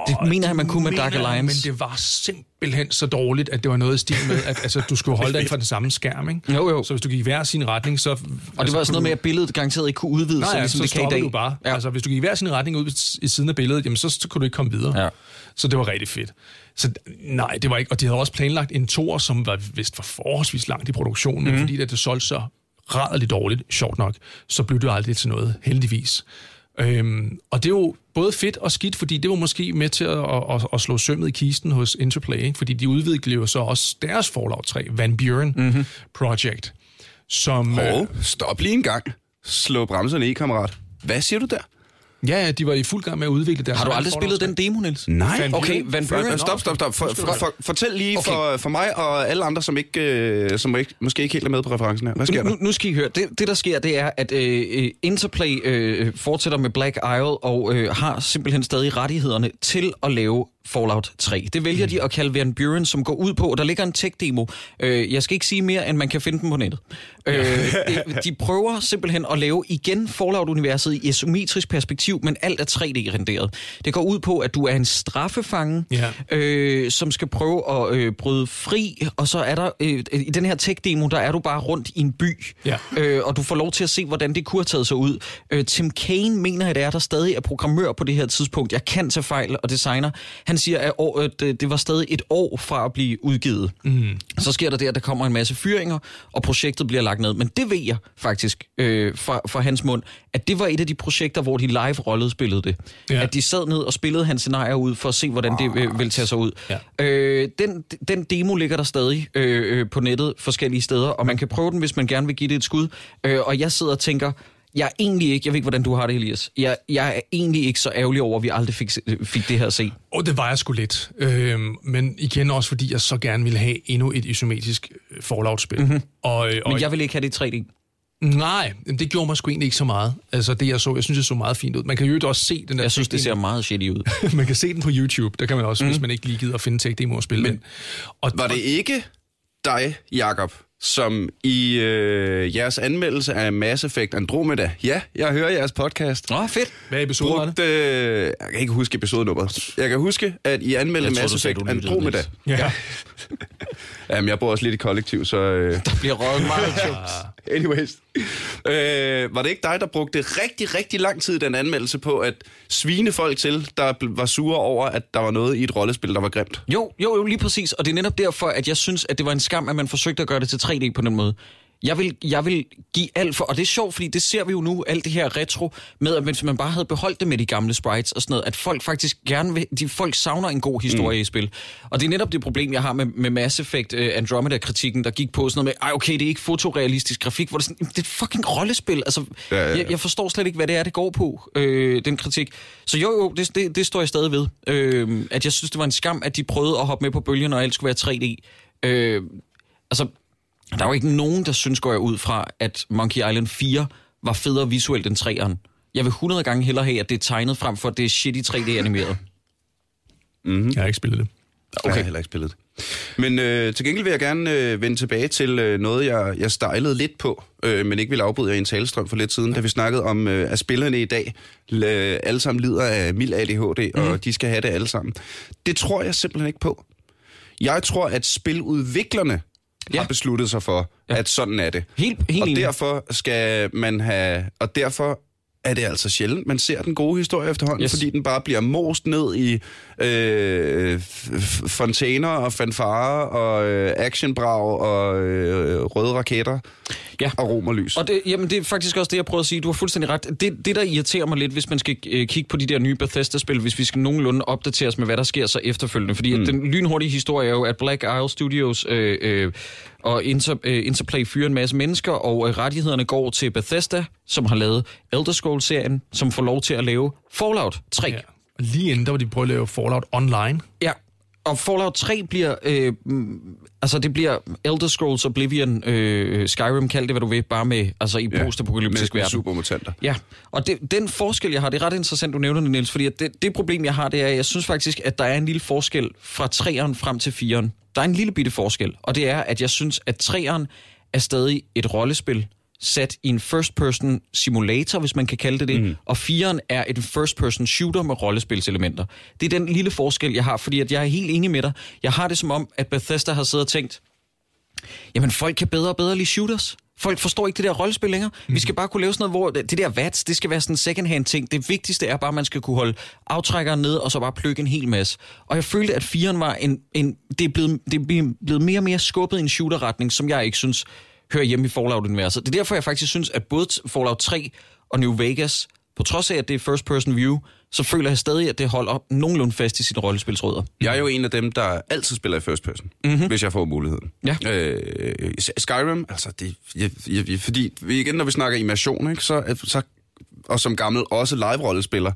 Det mener jeg, man kunne med Dark Alliance. Men det var simpelthen så dårligt, at det var noget i stil med, at altså, du skulle holde dig inden for den samme skærm, ikke? Jo, jo. Så hvis du gik i hver sin retning, så... Og det var sådan noget med, at billedet garanteret ikke kunne udvides, Nej, så ja, ligesom så det kan i dag. du bare. Ja. Altså, hvis du gik i hver sin retning ud i siden af billedet, jamen, så, så kunne du ikke komme videre. Ja. Så det var rigtig fedt. Så nej, det var ikke... Og de havde også planlagt en tor, som var vist var forholdsvis langt i produktionen, Mhm. men fordi det, det solgte så rædderligt dårligt, sjovt nok, så blev det aldrig til noget, heldigvis. Øhm, og det er jo både fedt og skidt, fordi det var måske med til at, at, at slå sømmet i kisten hos Interplay, ikke? fordi de udviklede jo så også deres Fallout 3, Van Buren Mhm. mm-hmm. Project, som... øh, Og stop lige en gang. Slå bremserne i, kammerat. Hvad siger du der? Ja, ja, de var i fuld gang med at udvikle deres Har du aldrig spillet 3. den demo, Niels? Nej. Okay? Van Buren. stop, stop, stop. For, for, for, fortæl lige Okay. for, for mig og alle andre, som ikke, øh, som ikke, måske ikke helt er med på referencen her. Hvad sker der? Nu, nu skal I høre. Det, det der sker, det er, at øh, øh, Interplay øh, fortsætter med Black Isle og øh, har simpelthen stadig rettighederne til at lave Fallout 3. Det vælger de at kalde Van Buren, som går ud på, der ligger en tech-demo. Øh, jeg skal ikke sige mere, end man kan finde den på nettet. Øh, de- de prøver simpelthen at lave igen Fallout-universet i isometrisk perspektiv, men alt er 3D-renderet. Det går ud på, at du er en straffefange, Ja. øh, som skal prøve at øh, bryde fri, og så er der, øh, i den her tech-demo, der er du bare rundt i en by, Ja. øh, og du får lov til at se, hvordan det kunne have taget sig ud. Øh, Tim Kane mener, at det er, der stadig er programmør på det her tidspunkt. Jeg kan tage fejl og designer. Han siger, at år, det, det var stadig et år fra at blive udgivet. Mm. Så sker der det, at der kommer en masse fyringer, og projektet bliver lagt ned. Men det ved jeg faktisk øh, fra, fra hans mund, at det var et af de projekter, hvor de live rollede spillede det. Ja. Ja. At de sad ned og spillede hans scenarier ud for at se, hvordan det øh, ville tage sig ud. Ja. Øh, den, den demo ligger der stadig øh, øh, på nettet forskellige steder, og man kan prøve den, hvis man gerne vil give det et skud. Øh, og jeg sidder og tænker, jeg er egentlig ikke, jeg ved ikke, hvordan du har det, Elias. Jeg, jeg er egentlig ikke så ærgerlig over, at vi aldrig fik, fik det her at se. Og det var jeg sgu lidt. Øhm, men igen også, fordi jeg så gerne ville have endnu et isometrisk øh, Fallout-spil. Mm-hmm. Og, øh, og Men jeg vil ikke have det i 3D. Nej, det gjorde mig sgu egentlig ikke så meget. Altså det, jeg så, jeg synes, det så meget fint ud. Man kan jo også se den der Jeg synes, det ser meget shitty ud. Man kan se den på YouTube. Der kan man også, mm. hvis man ikke lige gider at finde tech-demo og spille men. Og, Var det ikke dig, Jakob, som i øh, jeres anmeldelse af Mass Effect Andromeda, ja, jeg hører jeres podcast, Nå, fedt. Hvad episode var det? øh, jeg kan ikke huske episodenummeret. Jeg kan huske, at I anmeldte tror, Mass sagde, Effect Andromeda. Niels. Ja. Jamen, jeg bor også lidt i kollektiv, så... Øh, Der bliver røget meget anyways. Øh, var det ikke dig, der brugte rigtig, rigtig lang tid den anmeldelse på at svine folk til, der var sure over, at der var noget i et rollespil, der var grimt? Jo, jo, jo, lige præcis. Og det er netop derfor, at jeg synes, at det var en skam, at man forsøgte at gøre det til 3D på den måde. Jeg vil, jeg vil give alt for, og det er sjovt, fordi det ser vi jo nu, alt det her retro, med at hvis man bare havde beholdt det med de gamle sprites og sådan noget, at folk faktisk gerne vil, de folk savner en god historie mm. i spil. Og det er netop det problem, jeg har med, med Mass Effect uh, Andromeda-kritikken, der gik på sådan noget med, ej okay, det er ikke fotorealistisk grafik, hvor det er sådan, det er fucking rollespil. Altså, ja, ja, ja. Jeg, jeg forstår slet ikke, hvad det er, det går på, øh, den kritik. Så jo, jo, det, det, det står jeg stadig ved. Øh, at jeg synes, det var en skam, at de prøvede at hoppe med på bølgen, og alt skulle være 3D. Øh, altså, der er jo ikke nogen, der synes, går jeg ud fra, at Monkey Island 4 var federe visuelt end 3'eren. Jeg vil 100 gange hellere have, at det er tegnet frem for, at det er shitty 3D-animeret. Jeg har ikke spillet det. Okay. Jeg har heller ikke spillet det. Men øh, til gengæld vil jeg gerne øh, vende tilbage til øh, noget, jeg, jeg stejlede lidt på, øh, men ikke ville afbryde jer i en talestrøm for lidt siden, da vi snakkede om, øh, at spillerne i dag la, alle sammen lider af mild ADHD, mm. og de skal have det alle sammen. Det tror jeg simpelthen ikke på. Jeg tror, at spiludviklerne ja. Har besluttet sig for, ja. at sådan er det. Helt, helt og enig. derfor skal man have... Og derfor er det altså sjældent, man ser den gode historie efterhånden, yes. Fordi den bare bliver most ned i øh, fontæner og fanfarer og øh, actionbrag og øh, røde raketter Ja. og romerlys. Og det, jamen, det er faktisk også det, jeg prøver at sige. Du har fuldstændig ret. Det, det der irriterer mig lidt, hvis man skal øh, kigge på de der nye Bethesda-spil, hvis vi skal nogenlunde opdateres med, hvad der sker så efterfølgende. Fordi mm. den lynhurtige historie er jo, at Black Isle Studios øh, øh, og Inter, øh, Interplay fyrer en masse mennesker, og øh, rettighederne går til Bethesda, som har lavet Elder Scrolls-serien, som får lov til at lave Fallout 3. Ja. Lige inden, der var de prøvet at lave Fallout Online. Ja, og Fallout 3 bliver, øh, mm, altså det bliver Elder Scrolls Oblivion, øh, Skyrim, kald det hvad du vil, bare med, altså i Ja, postapokalyptisk verden. supermutanter. Ja, og det, den forskel, jeg har, det er ret interessant, du nævner det, Niels, fordi at det, det problem, jeg har, det er, at jeg synes faktisk, at der er en lille forskel fra 3'eren frem til 4'eren. Der er en lille bitte forskel, og det er, at jeg synes, at 3'eren er stadig et rollespil, sat i en first-person simulator, hvis man kan kalde det det, mm. og 4'eren er et first-person shooter med rollespilselementer. Det er den lille forskel, jeg har, fordi at jeg er helt enig med dig. Jeg har det som om, at Bethesda har siddet og tænkt, jamen folk kan bedre og bedre lide shooters. Folk forstår ikke det der rollespil længere. Mm. Vi skal bare kunne lave sådan noget, hvor det det der VATS, det skal være sådan en second-hand ting. Det vigtigste er bare, at man skal kunne holde aftrækkeren ned, og så bare plukke en hel masse. Og jeg følte, at 4'eren var en, en det, er blevet, det er blevet mere og mere skubbet i en shooter-retning, som jeg ikke synes hører hjemme i Fallout-universet. Det er derfor, jeg faktisk synes, at både Fallout 3 og New Vegas, på trods af, at det er first-person view, så føler jeg stadig, at det holder nogenlunde fast i sine rollespilsrødder. Jeg er jo en af dem, der altid spiller i first person, mm-hmm. hvis jeg får muligheden. Ja. Øh, Skyrim, altså det, jeg, jeg, fordi igen, når vi snakker immersion, ikke, så, så, og som gammel også live-rollespiller,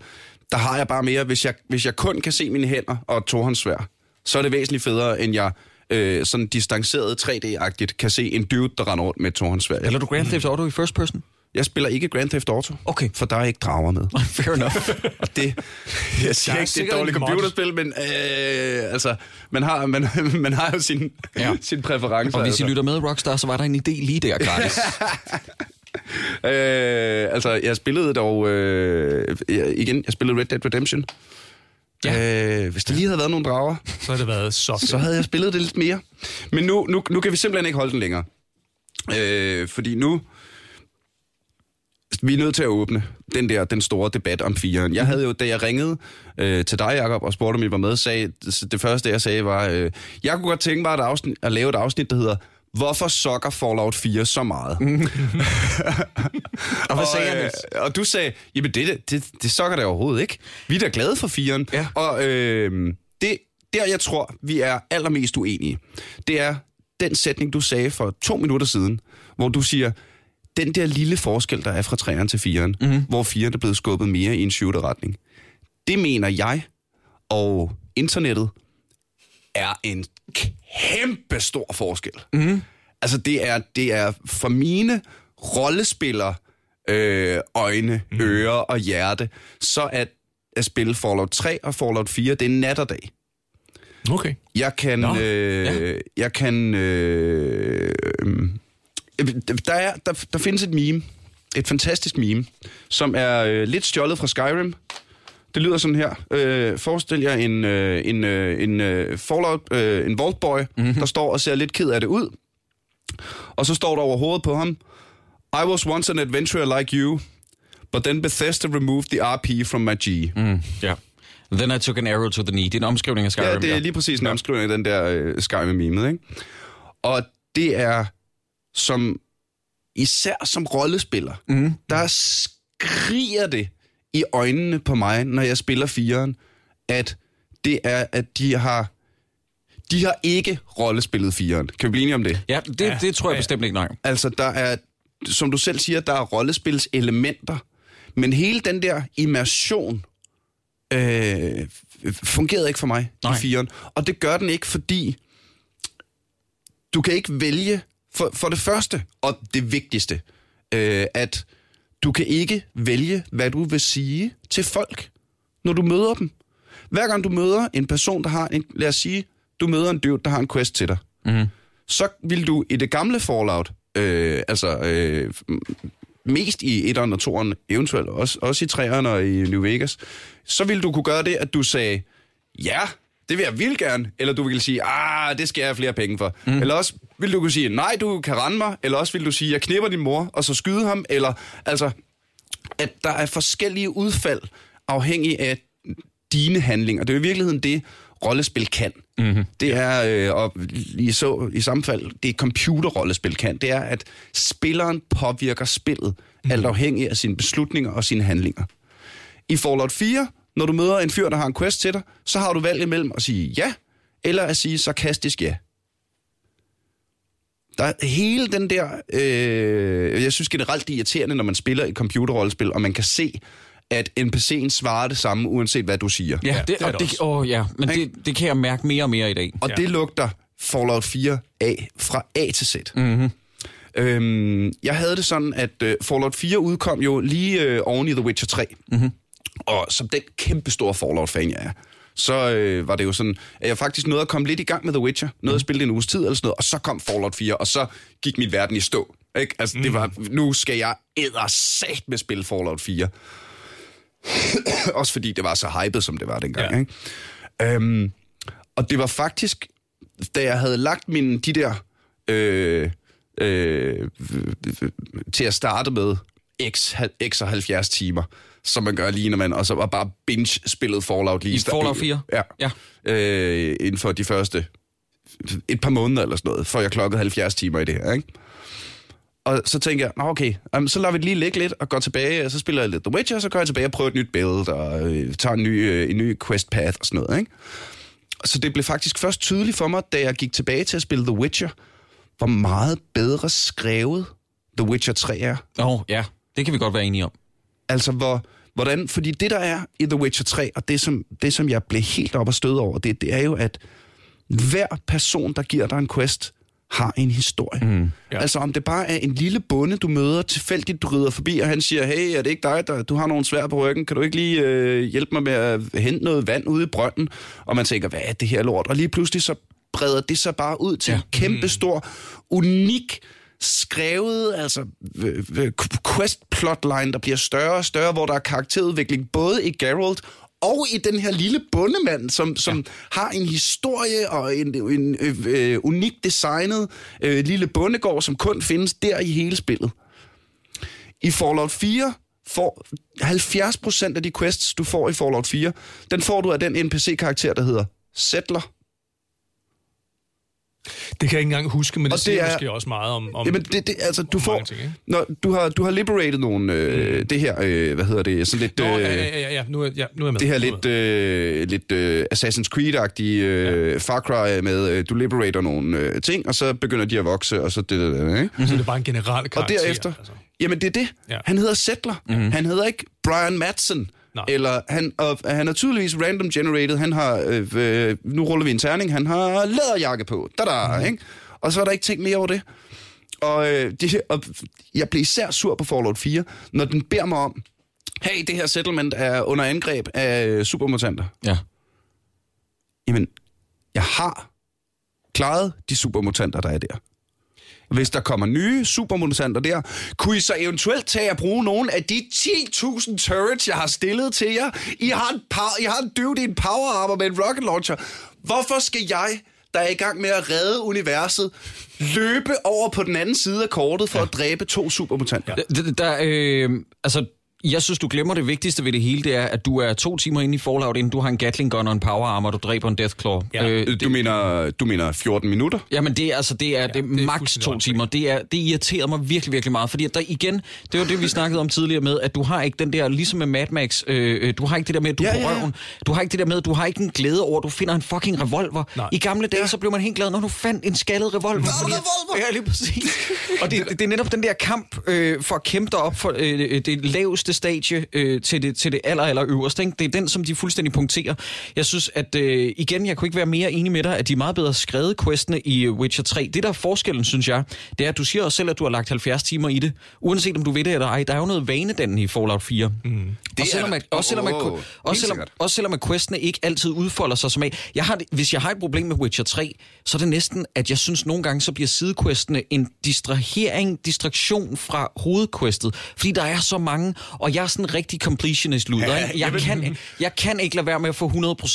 der har jeg bare mere, hvis jeg, hvis jeg kun kan se mine hænder og et tohåndssvær, så er det væsentligt federe, end jeg øh, sådan distanceret 3D-agtigt kan se en dude, der render rundt med et tohåndssvær. Eller du Grand Theft Auto i first person? Jeg spiller ikke Grand Theft Auto, Okay. for der er ikke drager med. Fair enough. Og det, jeg siger ikke, det er et dårligt computerspil, men øh, altså, man har, man, man har jo sin, ja. Sin præferencer. Og hvis altså. I lytter med, Rockstar, så var der en idé lige der gratis. Øh, altså, jeg spillede dog... Øh, igen, jeg spillede Red Dead Redemption. Ja. Øh, hvis der lige havde været nogle drager, Så har det været så fedt. så havde jeg spillet det lidt mere. Men nu, nu, nu kan vi simpelthen ikke holde den længere. Øh, fordi nu... Vi er nødt til at åbne den der, den store debat om firen. Jeg havde jo, da jeg ringede øh, til dig, Jacob, og spurgte, om I var med, sagde, det første, jeg sagde, var, øh, jeg kunne godt tænke mig at, afsnit, at lave et afsnit, der hedder, Hvorfor sokker Fallout 4 så meget? og hvad sagde jeg, øh, og du sagde, jamen det, det, det sokker det overhovedet ikke. Vi er da glade for firen. Ja. Og øh, det, der, jeg tror, vi er allermest uenige, det er den sætning, du sagde for to minutter siden, hvor du siger, den der lille forskel, der er fra 3'eren til 4'eren, mm-hmm. hvor 4'eren er blevet skubbet mere i en shooter-retning. Det mener jeg, og internettet, er en kæmpe stor forskel. Mm. Altså, det er, det er for mine rollespillere øh, øjne, mm. ører og hjerte, så at, at spille Fallout 3 og Fallout 4, det er nat og dag. Okay. Jeg kan... Nå, øh, ja. Jeg kan... Øh, øh, der, er, der, der findes et meme, et fantastisk meme, som er øh, lidt stjålet fra Skyrim. Det lyder sådan her. Øh, forestil jer en, øh, en, øh, en øh, Fallout, øh, en Vault Boy, mm-hmm. der står og ser lidt ked af det ud. Og så står der over hovedet på ham, I was once an adventurer like you, but then Bethesda removed the RP from my G. Mm. Ja. Then I took an arrow to the knee. Det er en omskrivning af Skyrim. Ja, det er lige præcis en omskrivning af den der øh, Skyrim-memet, ikke? Og det er som, især som rollespiller, mm. der skriger det i øjnene på mig, når jeg spiller firen, at det er, at de har, de har ikke rollespillet firen. Kan vi blive enige om det? Ja, det, ja, det tror jeg ja. bestemt ikke, nej. Altså, der er, som du selv siger, der er rollespilselementer, men hele den der immersion øh, fungerede ikke for mig Nej. i firen. Og det gør den ikke, fordi du kan ikke vælge, for, for det første, og det vigtigste, øh, at du kan ikke vælge, hvad du vil sige til folk, når du møder dem. Hver gang du møder en person, der har en, lad os sige, du møder en dude, der har en quest til dig, mm. så vil du i det gamle Fallout, øh, altså øh, mest i 1'eren og 2'eren, eventuelt også, også i 3'eren og i New Vegas, så vil du kunne gøre det, at du sagde, ja, det vil jeg vildt gerne, eller du vil sige, ah, det skal jeg have flere penge for. Mm. Eller også vil du kunne sige, nej, du kan rende mig, eller også vil du sige, jeg knipper din mor, og så skyde ham, eller altså, at der er forskellige udfald, afhængig af dine handlinger. Det er i virkeligheden det, rollespil kan. Mm-hmm. Det er, øh, og i, så, i samme fald, det computerrollespil kan, det er, at spilleren påvirker spillet, mm-hmm. alt afhængig af sine beslutninger og sine handlinger. I Fallout 4, når du møder en fyr, der har en quest til dig, så har du valg imellem at sige ja, eller at sige sarkastisk ja. Der er hele den der... Øh, jeg synes generelt, det er irriterende, når man spiller et computerrollespil, og man kan se, at NPC'en svarer det samme, uanset hvad du siger. Ja, det, det er og det det, også. åh, ja, men Ikke? det, det kan jeg mærke mere og mere i dag. Og Ja. det lugter Fallout 4 af fra A til Z. Mm-hmm. Øhm, jeg havde det sådan, at uh, Fallout 4 udkom jo lige uh, oven i The Witcher 3. Mm-hmm. Og som den kæmpe store Fallout-fan, jeg er, så øh, var det jo sådan, at jeg faktisk nåede at komme lidt i gang med The Witcher. Nåede at spille det en uges tid eller sådan noget, og så kom Fallout 4, og så gik min verden i stå. Ikke? Altså, mm. det var, nu skal jeg ædersat med spille Fallout 4. Også fordi det var så hypet, som det var dengang. Ja. Ikke? Øhm, og det var faktisk, da jeg havde lagt mine, de der, øh, øh, til at starte med, x, x og 70 timer, som man gør lige, når man, og så var bare binge-spillet Fallout lige I Fallout 4? Ja. Ja. Øh, inden for de første et par måneder eller sådan noget, før jeg klokkede 70 timer i det her, ikke? Og så tænker jeg, Nå, okay, um, så lader vi det lige ligge lidt og går tilbage, og så spiller jeg lidt The Witcher, og så går jeg tilbage og prøver et nyt build, og øh, tager en ny, øh, en ny quest path og sådan noget, ikke? Så det blev faktisk først tydeligt for mig, da jeg gik tilbage til at spille The Witcher, hvor meget bedre skrevet The Witcher 3 er. Åh, oh, ja, det kan vi godt være enige om. Altså, hvor, hvordan, fordi det, der er i The Witcher 3, og det, som, det, som jeg blev helt op og stød over, det, det er jo, at hver person, der giver dig en quest, har en historie. Mm, ja. Altså, om det bare er en lille bonde, du møder tilfældigt, du rider forbi, og han siger, hey, er det ikke dig, der, du har nogle svær på ryggen, kan du ikke lige øh, hjælpe mig med at hente noget vand ude i brønden? Og man tænker, hvad er det her lort? Og lige pludselig så breder det sig bare ud til ja. en kæmpe stor, unik skrevet, altså quest plotline, der bliver større og større, hvor der er karakterudvikling både i Geralt og i den her lille bondemand, som, som ja. har en historie og en, en øh, øh, unik designet øh, lille bondegård, som kun findes der i hele spillet. I Fallout 4 får 70% af de quests, du får i Fallout 4, den får du af den NPC-karakter, der hedder Settler. Det kan jeg ikke engang huske, men det, Og det siger er- måske også meget om... om Jamen, det, det, altså, du får... ting, ikke? Når du har, du har liberated nogle... Øh, det her, øh, hvad hedder det? Sådan lidt... Nå, øh, ja, ja, ja, ja, nu er, ja, nu er jeg med. det her er lidt, øh, lidt øh, Assassin's Creed-agtige øh, ja. Far Cry med, øh, du liberater nogle øh, ting, og så begynder de at vokse, og så det, det, det ikke? Så det er bare en generel karakter. Og derefter, Altså. jamen det er det. Ja. Han hedder Settler. Mm-hmm. Han hedder ikke Brian Madsen. Nej. Eller han, og, han er tydeligvis random generated. Han har, øh, øh, nu ruller vi en terning, han har læderjakke på. Da-da, mm-hmm. ikke? Og så er der ikke tænkt mere over det. Og, øh, det, og jeg blev især sur på Fallout 4, når den beder mig om, hey, det her settlement er under angreb af supermutanter. Ja. Jamen, jeg har klaret de supermutanter, der er der. Hvis der kommer nye supermutanter der, kunne I så eventuelt tage at bruge nogle af de 10.000 turrets, jeg har stillet til jer? I har en, power, I har en dude i en power armor med en rocket launcher. Hvorfor skal jeg, der er i gang med at redde universet, løbe over på den anden side af kortet for ja. at dræbe to supermutanter? Ja. Der, der, øh, altså, jeg synes, du glemmer det vigtigste ved det hele, det er, at du er to timer inde i Fallout, inden du har en Gatling gun og en power armor, og du dræber en Deathclaw. Ja. Øh, Du, mener, du mener 14 minutter? Jamen det er altså det er, ja, det er det maks to timer. Det er det irriterer mig virkelig virkelig meget, fordi der igen, det var det vi snakkede om tidligere med, at du har ikke den der ligesom med Mad Max, øh, øh, du har ikke det der med at du Ja, på ja, ja. røven. Du har ikke det der med, at du har ikke en glæde over, at du finder en fucking revolver. Nej. I gamle dage så blev man helt glad når du fandt en skaldet revolver. Fordi, revolver! Ja, lige præcis. og det, det, det er netop den der kamp øh, for at kæmpe dig op for øh, det laveste laveste stadie øh, til, det, til det aller, aller øverste. Ikke? Det er den, som de fuldstændig punkterer. Jeg synes, at øh, igen, jeg kunne ikke være mere enig med dig, at de er meget bedre skrevet questene i Witcher 3. Det, der er forskellen, synes jeg, det er, at du siger også selv, at du har lagt 70 timer i det. Uanset om du ved det eller ej, der er jo noget vanedannende i Fallout 4. Mm. Det også, selvom er at, også, selvom at, også, selvom, også selvom at questene ikke altid udfolder sig som af. Jeg har, hvis jeg har et problem med Witcher 3, så er det næsten, at jeg synes nogle gange, så bliver sidequestene en distrahering, distraktion fra hovedquestet. Fordi der er så mange, og jeg er sådan en rigtig completionist luder. Ja, Ja, jeg, jamen- kan, jeg kan ikke lade være med at få 100%.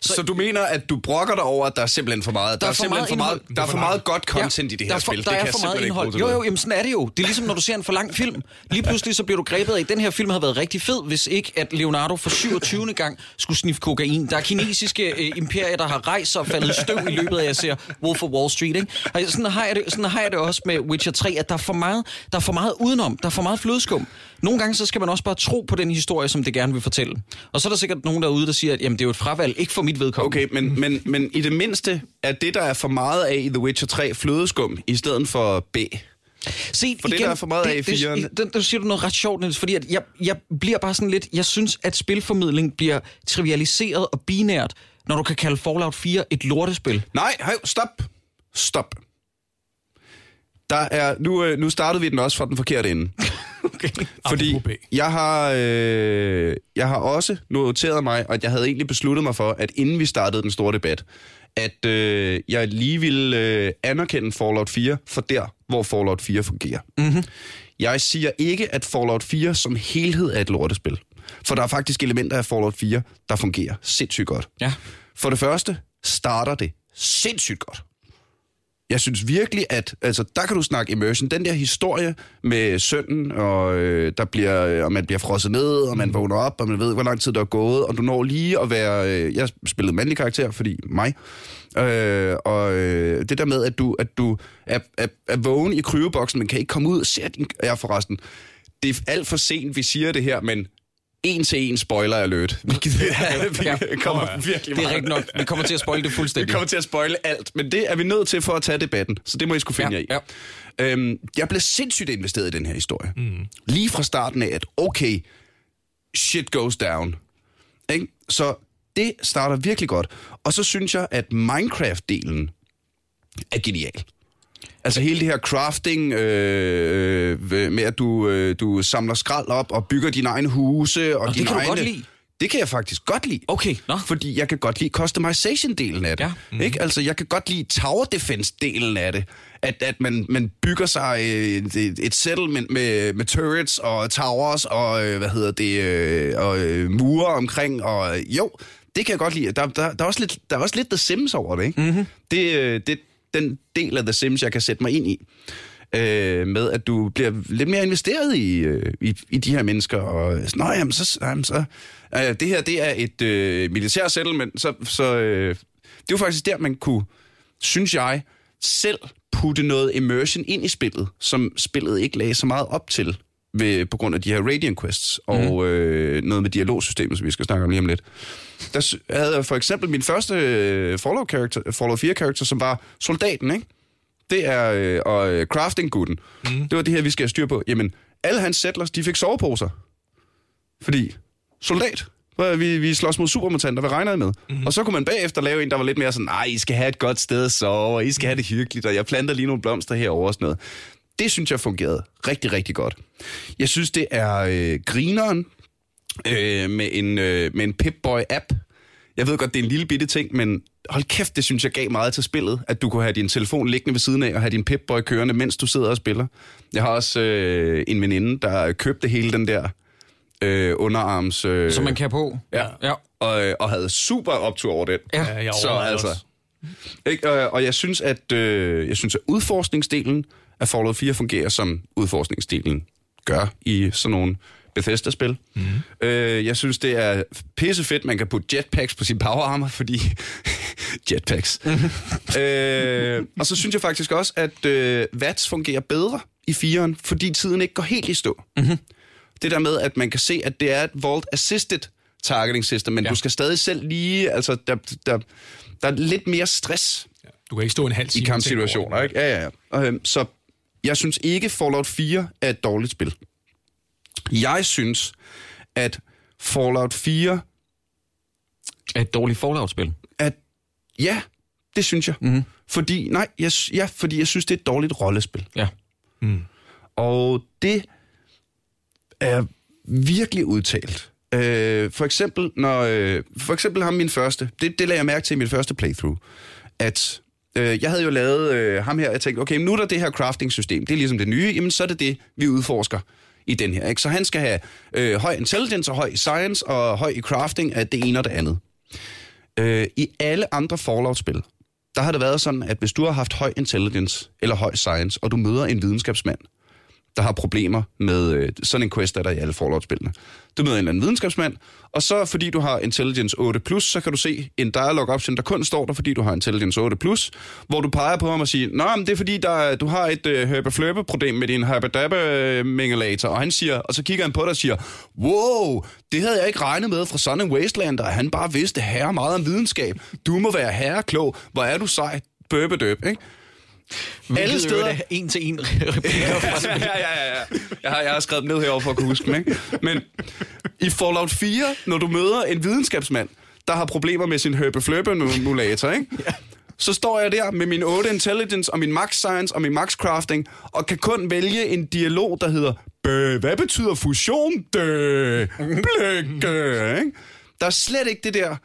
Så, Så du mener, at du brokker dig over, at der er simpelthen for meget, der, er er simpelthen meget for meget, der er for meget godt content i det der her er for, spil. Der det er for meget indhold. Jo, jo, jamen sådan er det jo. Det er ligesom, når du ser en for lang film. Lige pludselig så bliver du grebet af, at den her film havde været rigtig fed, hvis ikke at Leonardo for 27. gang skulle sniffe kokain. Der er kinesiske øh, imperier, der har rejst sig og faldet støv i løbet af, at jeg ser Wolf of Wall Street. Ikke? Og sådan, har jeg det, sådan har jeg det også med Witcher 3, at der er for meget, der er for meget udenom. Der er for meget flødeskum. Nogle gange så skal man også bare tro på den historie, som det gerne vil fortælle. Og så er der sikkert nogen derude, der siger, at jamen, det er jo et fravalg, ikke for mit vedkommende. Okay, men, men, men i det mindste er det, der er for meget af i The Witcher 3, flødeskum, i stedet for B. Se, For det, der er for meget af i fireren. Det, det, der siger du noget ret sjovt, Niels, fordi at jeg, jeg bliver bare sådan lidt... Jeg synes, at spilformidling bliver trivialiseret og binært, når du kan kalde Fallout 4 et lortespil. Nej, hej, stop. Stop. Der er, nu, øh, nu startede vi den også fra den forkerte ende. Okay. Fordi jeg har, øh, jeg har også noteret mig, og jeg havde egentlig besluttet mig for, at inden vi startede den store debat, at øh, jeg lige ville øh, anerkende Fallout 4 for der, hvor Fallout 4 fungerer. Mm-hmm. Jeg siger ikke, at Fallout 4 som helhed er et lortespil. For der er faktisk elementer af Fallout 4, der fungerer sindssygt godt. Ja. For det første starter det sindssygt godt. Jeg synes virkelig, at altså, der kan du snakke immersion. Den der historie med sønnen, og, øh, der bliver, og man bliver frosset ned, og man vågner op, og man ved, hvor lang tid der er gået, og du når lige at være... Øh, jeg spillede mandlig karakter, fordi mig. Øh, og øh, det der med, at du, at du er, er, er vågen i kryveboksen, men kan ikke komme ud og se din... Ja, forresten. Det er alt for sent, vi siger det her, men en til en spoiler alert. Vi, Ja. vi kommer virkelig Det er rigtigt nok. Vi kommer til at spoil det vi fuldstændig. kommer til at spoile alt, men det er vi nødt til for at tage debatten. Så det må I skulle finde Ja, jer i. Øhm, jeg blev sindssygt investeret i den her historie. Mm. Lige fra starten af, at okay, shit goes down. Ikke? Så det starter virkelig godt. Og så synes jeg, at Minecraft-delen er genial. Altså hele det her crafting øh, øh, med, at du, øh, du samler skrald op og bygger dine egne huse. Og, det dine kan du egne... godt lide? Det kan jeg faktisk godt lide. Okay, nå. Fordi jeg kan godt lide customization-delen af det. Ja. Mm. Ikke? Altså, jeg kan godt lide tower defense-delen af det. At, at man, man bygger sig et, et, et settlement med, med turrets og towers og, øh, hvad hedder det, øh, og øh, mure omkring. Og øh, jo, det kan jeg godt lide. Der, der, der, er, også lidt, der er også lidt The Sims over det, ikke? Mm-hmm. Det, øh, det den del af The Sims, jeg kan sætte mig ind i. Øh, med at du bliver lidt mere investeret i, øh, i, i de her mennesker. Og Nå, jamen, så, jamen, så øh, det her det er et øh, militær settlement, så, så øh, det er faktisk der, man kunne, synes jeg, selv putte noget immersion ind i spillet, som spillet ikke lagde så meget op til ved, på grund af de her Radiant Quests og øh, noget med dialogsystemet, som vi skal snakke om lige om lidt. Der havde jeg for eksempel min første øh, Fallout, character, Fallout 4 karakter, som var soldaten, ikke? Det er øh, og øh, crafting-gutten. Mm. Det var det her, vi skal have styr på. Jamen, alle hans settlers, de fik soveposer. Fordi, soldat. Vi, vi slås mod supermutanter, hvad regner I med? Mm-hmm. Og så kunne man bagefter lave en, der var lidt mere sådan, nej, I skal have et godt sted at sove, og I skal have det hyggeligt, og jeg planter lige nogle blomster herovre og sådan noget. Det synes jeg fungerede rigtig, rigtig godt. Jeg synes, det er øh, grineren øh, med en, øh, med en Pip-Boy-app. Jeg ved godt, det er en lille bitte ting, men hold kæft, det synes jeg gav meget til spillet, at du kunne have din telefon liggende ved siden af og have din Pip-Boy kørende, mens du sidder og spiller. Jeg har også øh, en veninde, der købte hele den der øh, underarms... Øh, Som man kan på. Ja, Ja. Og, øh, og havde super optur over den. Ja. Jeg Så altså... også. Ikke? Og, og jeg synes, at øh, jeg synes, at udforskningsdelen af Fallout 4 fungerer, som udforskningsdelen gør i sådan nogle Bethesda-spil. Mm. Øh, jeg synes, det er pissefedt, man kan putte jetpacks på sin power armor, fordi jetpacks. øh, og så synes jeg faktisk også, at øh, VATS fungerer bedre i 4'eren, fordi tiden ikke går helt i stå. Mm-hmm. Det der med, at man kan se, at det er et Vault Assisted targeting system, men ja. Du skal stadig selv lige, altså der, der, der er lidt mere stress Du kan ikke stå en halv i time tænke kampsituationer, ikke? Ja, ja, ja. Og, øhm, så jeg synes ikke, Fallout 4 er et dårligt spil. Jeg synes, at Fallout 4 Er et dårligt Fallout-spil. at ja, det synes jeg. Mm-hmm. Fordi, nej, jeg, ja, fordi jeg synes, det er et dårligt rollespil. Ja. Og det er virkelig udtalt. Øh, for eksempel, når, øh, for eksempel ham min første, det, det lagde jeg mærke til i mit første playthrough, at øh, jeg havde jo lavet øh, ham her, jeg tænkte, okay, nu er der det her crafting-system, det er ligesom det nye, jamen så er det det, vi udforsker i den her. Ikke? Så han skal have øh, høj intelligence og høj science og høj i crafting af det ene og det andet. Øh, I alle andre Fallout-spil, der har det været sådan, at hvis du har haft høj intelligence eller høj science, og du møder en videnskabsmand, der har problemer med øh, sådan en quest, er der i alle Fallout-spillene. Du møder en eller anden videnskabsmand, og så fordi du har Intelligence 8+, så kan du se en dialog option, der kun står der, fordi du har Intelligence 8+, hvor du peger på ham og siger, Nå, men det er fordi, der, du har et øh, herbe problem med din herbe øh, mingulator og han siger, og så kigger han på dig og siger, wow, det havde jeg ikke regnet med fra sådan en wasteland, og han bare vidste herre meget om videnskab. Du må være herre klog. Hvor er du sej? Bøbedøb, ikke? Alle steder- steder. En til en replikker fra ja, ja, ja, ja. Jeg har, jeg har skrevet dem ned herovre for at kunne huske dem, ikke? Men i Fallout 4, når du møder en videnskabsmand, der har problemer med sin herbe-fløbe-emulator, ikke? Så står jeg der med min 8 intelligence og min max science og min max crafting, og kan kun vælge en dialog, der hedder, Bøh, hvad betyder fusion? Dø, blække, ikke? Der er slet ikke det der,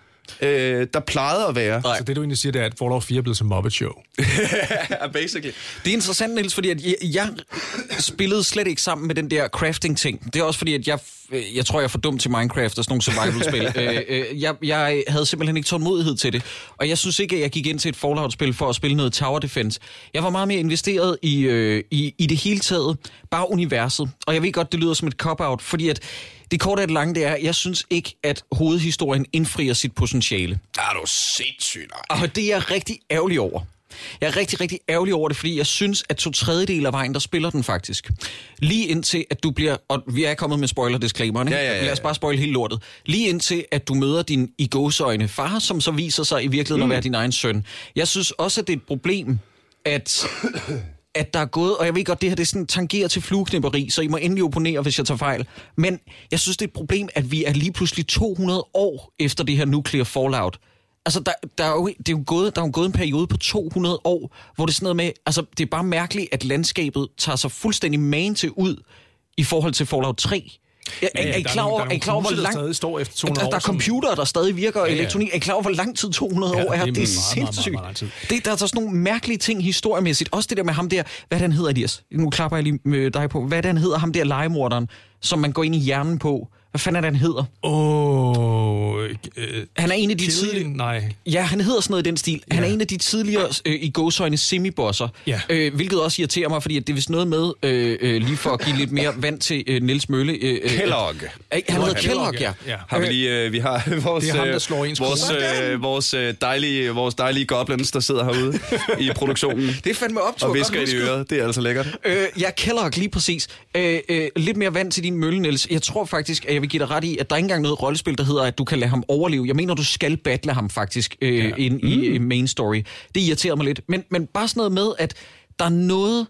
øh, der plejede at være. Så det, du egentlig siger, det er, at Fallout 4 er blevet som Muppet Show. basically. Det er interessant, Niels, fordi at jeg, jeg spillede slet ikke sammen med den der crafting-ting. Det er også fordi, at jeg, jeg tror, jeg er for dum til Minecraft og sådan nogle survival-spil. øh, øh, jeg, jeg havde simpelthen ikke tålmodighed til det. Og jeg synes ikke, at jeg gik ind til et Fallout-spil for at spille noget Tower Defense. Jeg var meget mere investeret i, øh, i, i det hele taget. Bare universet. Og jeg ved godt, det lyder som et cop-out, fordi at det korte af det lange, det er, jeg synes ikke, at hovedhistorien indfrier sit potentiale. Er du sindssyg, nej. Og det er jeg rigtig ærgerlig over. Jeg er rigtig, rigtig ærgerlig over det, fordi jeg synes, at to tredjedel af vejen, der spiller den faktisk. Lige indtil, at du bliver... Og vi er kommet med spoiler-disclaimeren, ikke? Ja, ja, ja, Lad os ja. bare spoil hele lortet. Lige indtil, at du møder din i gåsøjne far, som så viser sig i virkeligheden mm. at være din egen søn. Jeg synes også, at det er et problem, at at der er gået, og jeg ved godt, det her det er sådan, tangerer til flueknipperi, så I må endelig opponere, hvis jeg tager fejl. Men jeg synes, det er et problem, at vi er lige pludselig 200 år efter det her nuclear fallout. Altså, der, der, er jo, det er jo gået, der er jo gået en periode på 200 år, hvor det er sådan noget med, altså, det er bare mærkeligt, at landskabet tager sig fuldstændig man til ud i forhold til Fallout 3. Er, Ja, ja, er, I der er klar over, er er I klar over, hvor lang... der står efter 200 der, der er computere, der stadig virker, Ja, ja. elektronik. Er I klar over, hvor lang tid 200 Ja, år er? det Det er er, meget, meget, meget, sindssygt. meget. Det, der er så sådan nogle mærkelige ting historiemæssigt. Også det der med ham der, hvad er han hedder, Elias? Nu klapper jeg lige med dig på. Hvad er han hedder, ham der legemorderen, som man går ind i hjernen på? Hvad fanden er det, han hedder? Åh... øh, Han er en af de tidlige... Nej. Ja, han hedder sådan noget i den stil. Han Ja. er en af de tidligere øh, i gåsøjne semibosser, Ja. øh, hvilket også irriterer mig, fordi at det er vist noget med, øh, øh, lige for at give lidt mere vand til øh, Niels Mølle. Øh, øh, Kellogg. Øh, han hedder Kellogg, ja. ja. Har vi lige, øh, vi har vores, Det er ham, der øh, slår ens vores, øh, vores, øh, dejlige, vores dejlige goblins, der sidder herude i produktionen Det er fandme optur. og visker i øret. Det er altså lækkert. Øh, ja, Kellogg, lige præcis. Øh, øh, lidt mere vand til din mølle, Niels. Jeg tror faktisk, at jeg vil give dig ret i, at der er ikke engang noget rollespil, der hedder, at du kan lade ham overleve. Jeg mener, du skal battle ham faktisk øh, ja. ind i mm. main story. Det irriterer mig lidt. Men, men bare sådan noget med, at der er noget...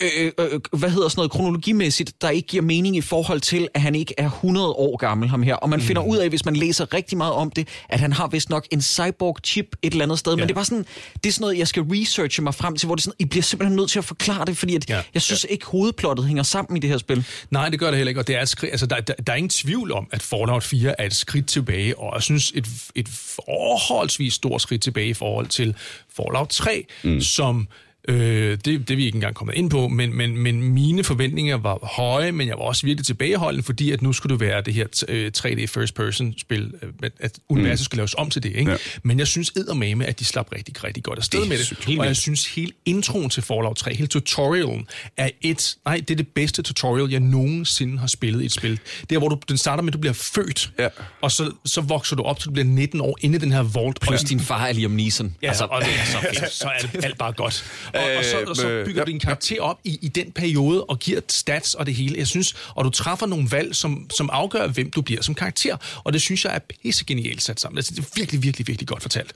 Øh, øh, hvad hedder sådan noget kronologimæssigt, der ikke giver mening i forhold til, at han ikke er 100 år gammel, ham her. Og man finder ud af, hvis man læser rigtig meget om det, at han har vist nok en cyborg-chip et eller andet sted. Ja. Men det er bare sådan, det er sådan noget, jeg skal researche mig frem til, hvor det sådan, I bliver simpelthen nødt til at forklare det, fordi at Ja. ja. jeg synes ikke, hovedplottet hænger sammen i det her spil. Nej, det gør det heller ikke, og det er et skridt, altså, der, der, der er ingen tvivl om, at Fallout 4 er et skridt tilbage, og jeg synes et, et forholdsvis stort skridt tilbage i forhold til Fallout 3, mm. som Øh, det, det er vi ikke engang kommet ind på, men, men, men mine forventninger var høje, men jeg var også virkelig tilbageholdende, fordi at nu skulle det være det her øh, 3D first person spil, øh, at universet mm. skulle laves om til det. Ikke? Ja. Men jeg synes eddermame, at de slap rigtig, rigtig godt afsted Det med det. Og jeg synes, hele introen til Fallout 3, hele tutorialen, er et, nej, det er det bedste tutorial, jeg nogensinde har spillet i et spil. Det er, hvor du, den starter med, at du bliver født, Ja. og så, så vokser du op, til du bliver 19 år inde i den her vault. Plus din far er Liam Neeson. Ja, altså, og det er så fedt. så er det alt bare godt. Og, og, så, og så Øh, bygger du din karakter op i, i den periode og giver stats og det hele. Jeg synes, og du træffer nogle valg, som, som afgør, hvem du bliver som karakter. Og det synes jeg er pisse genialt sat sammen. Altså, det er virkelig, virkelig, virkelig godt fortalt.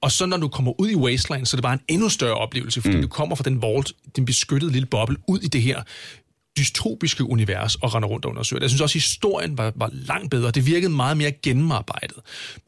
Og så når du kommer ud i Wasteland, så er det bare en endnu større oplevelse, fordi mm. du kommer fra den vault, den beskyttede lille boble, ud i det her dystopiske univers og rende rundt og undersøge. Jeg synes også, at historien var, var langt bedre. Det virkede meget mere gennemarbejdet.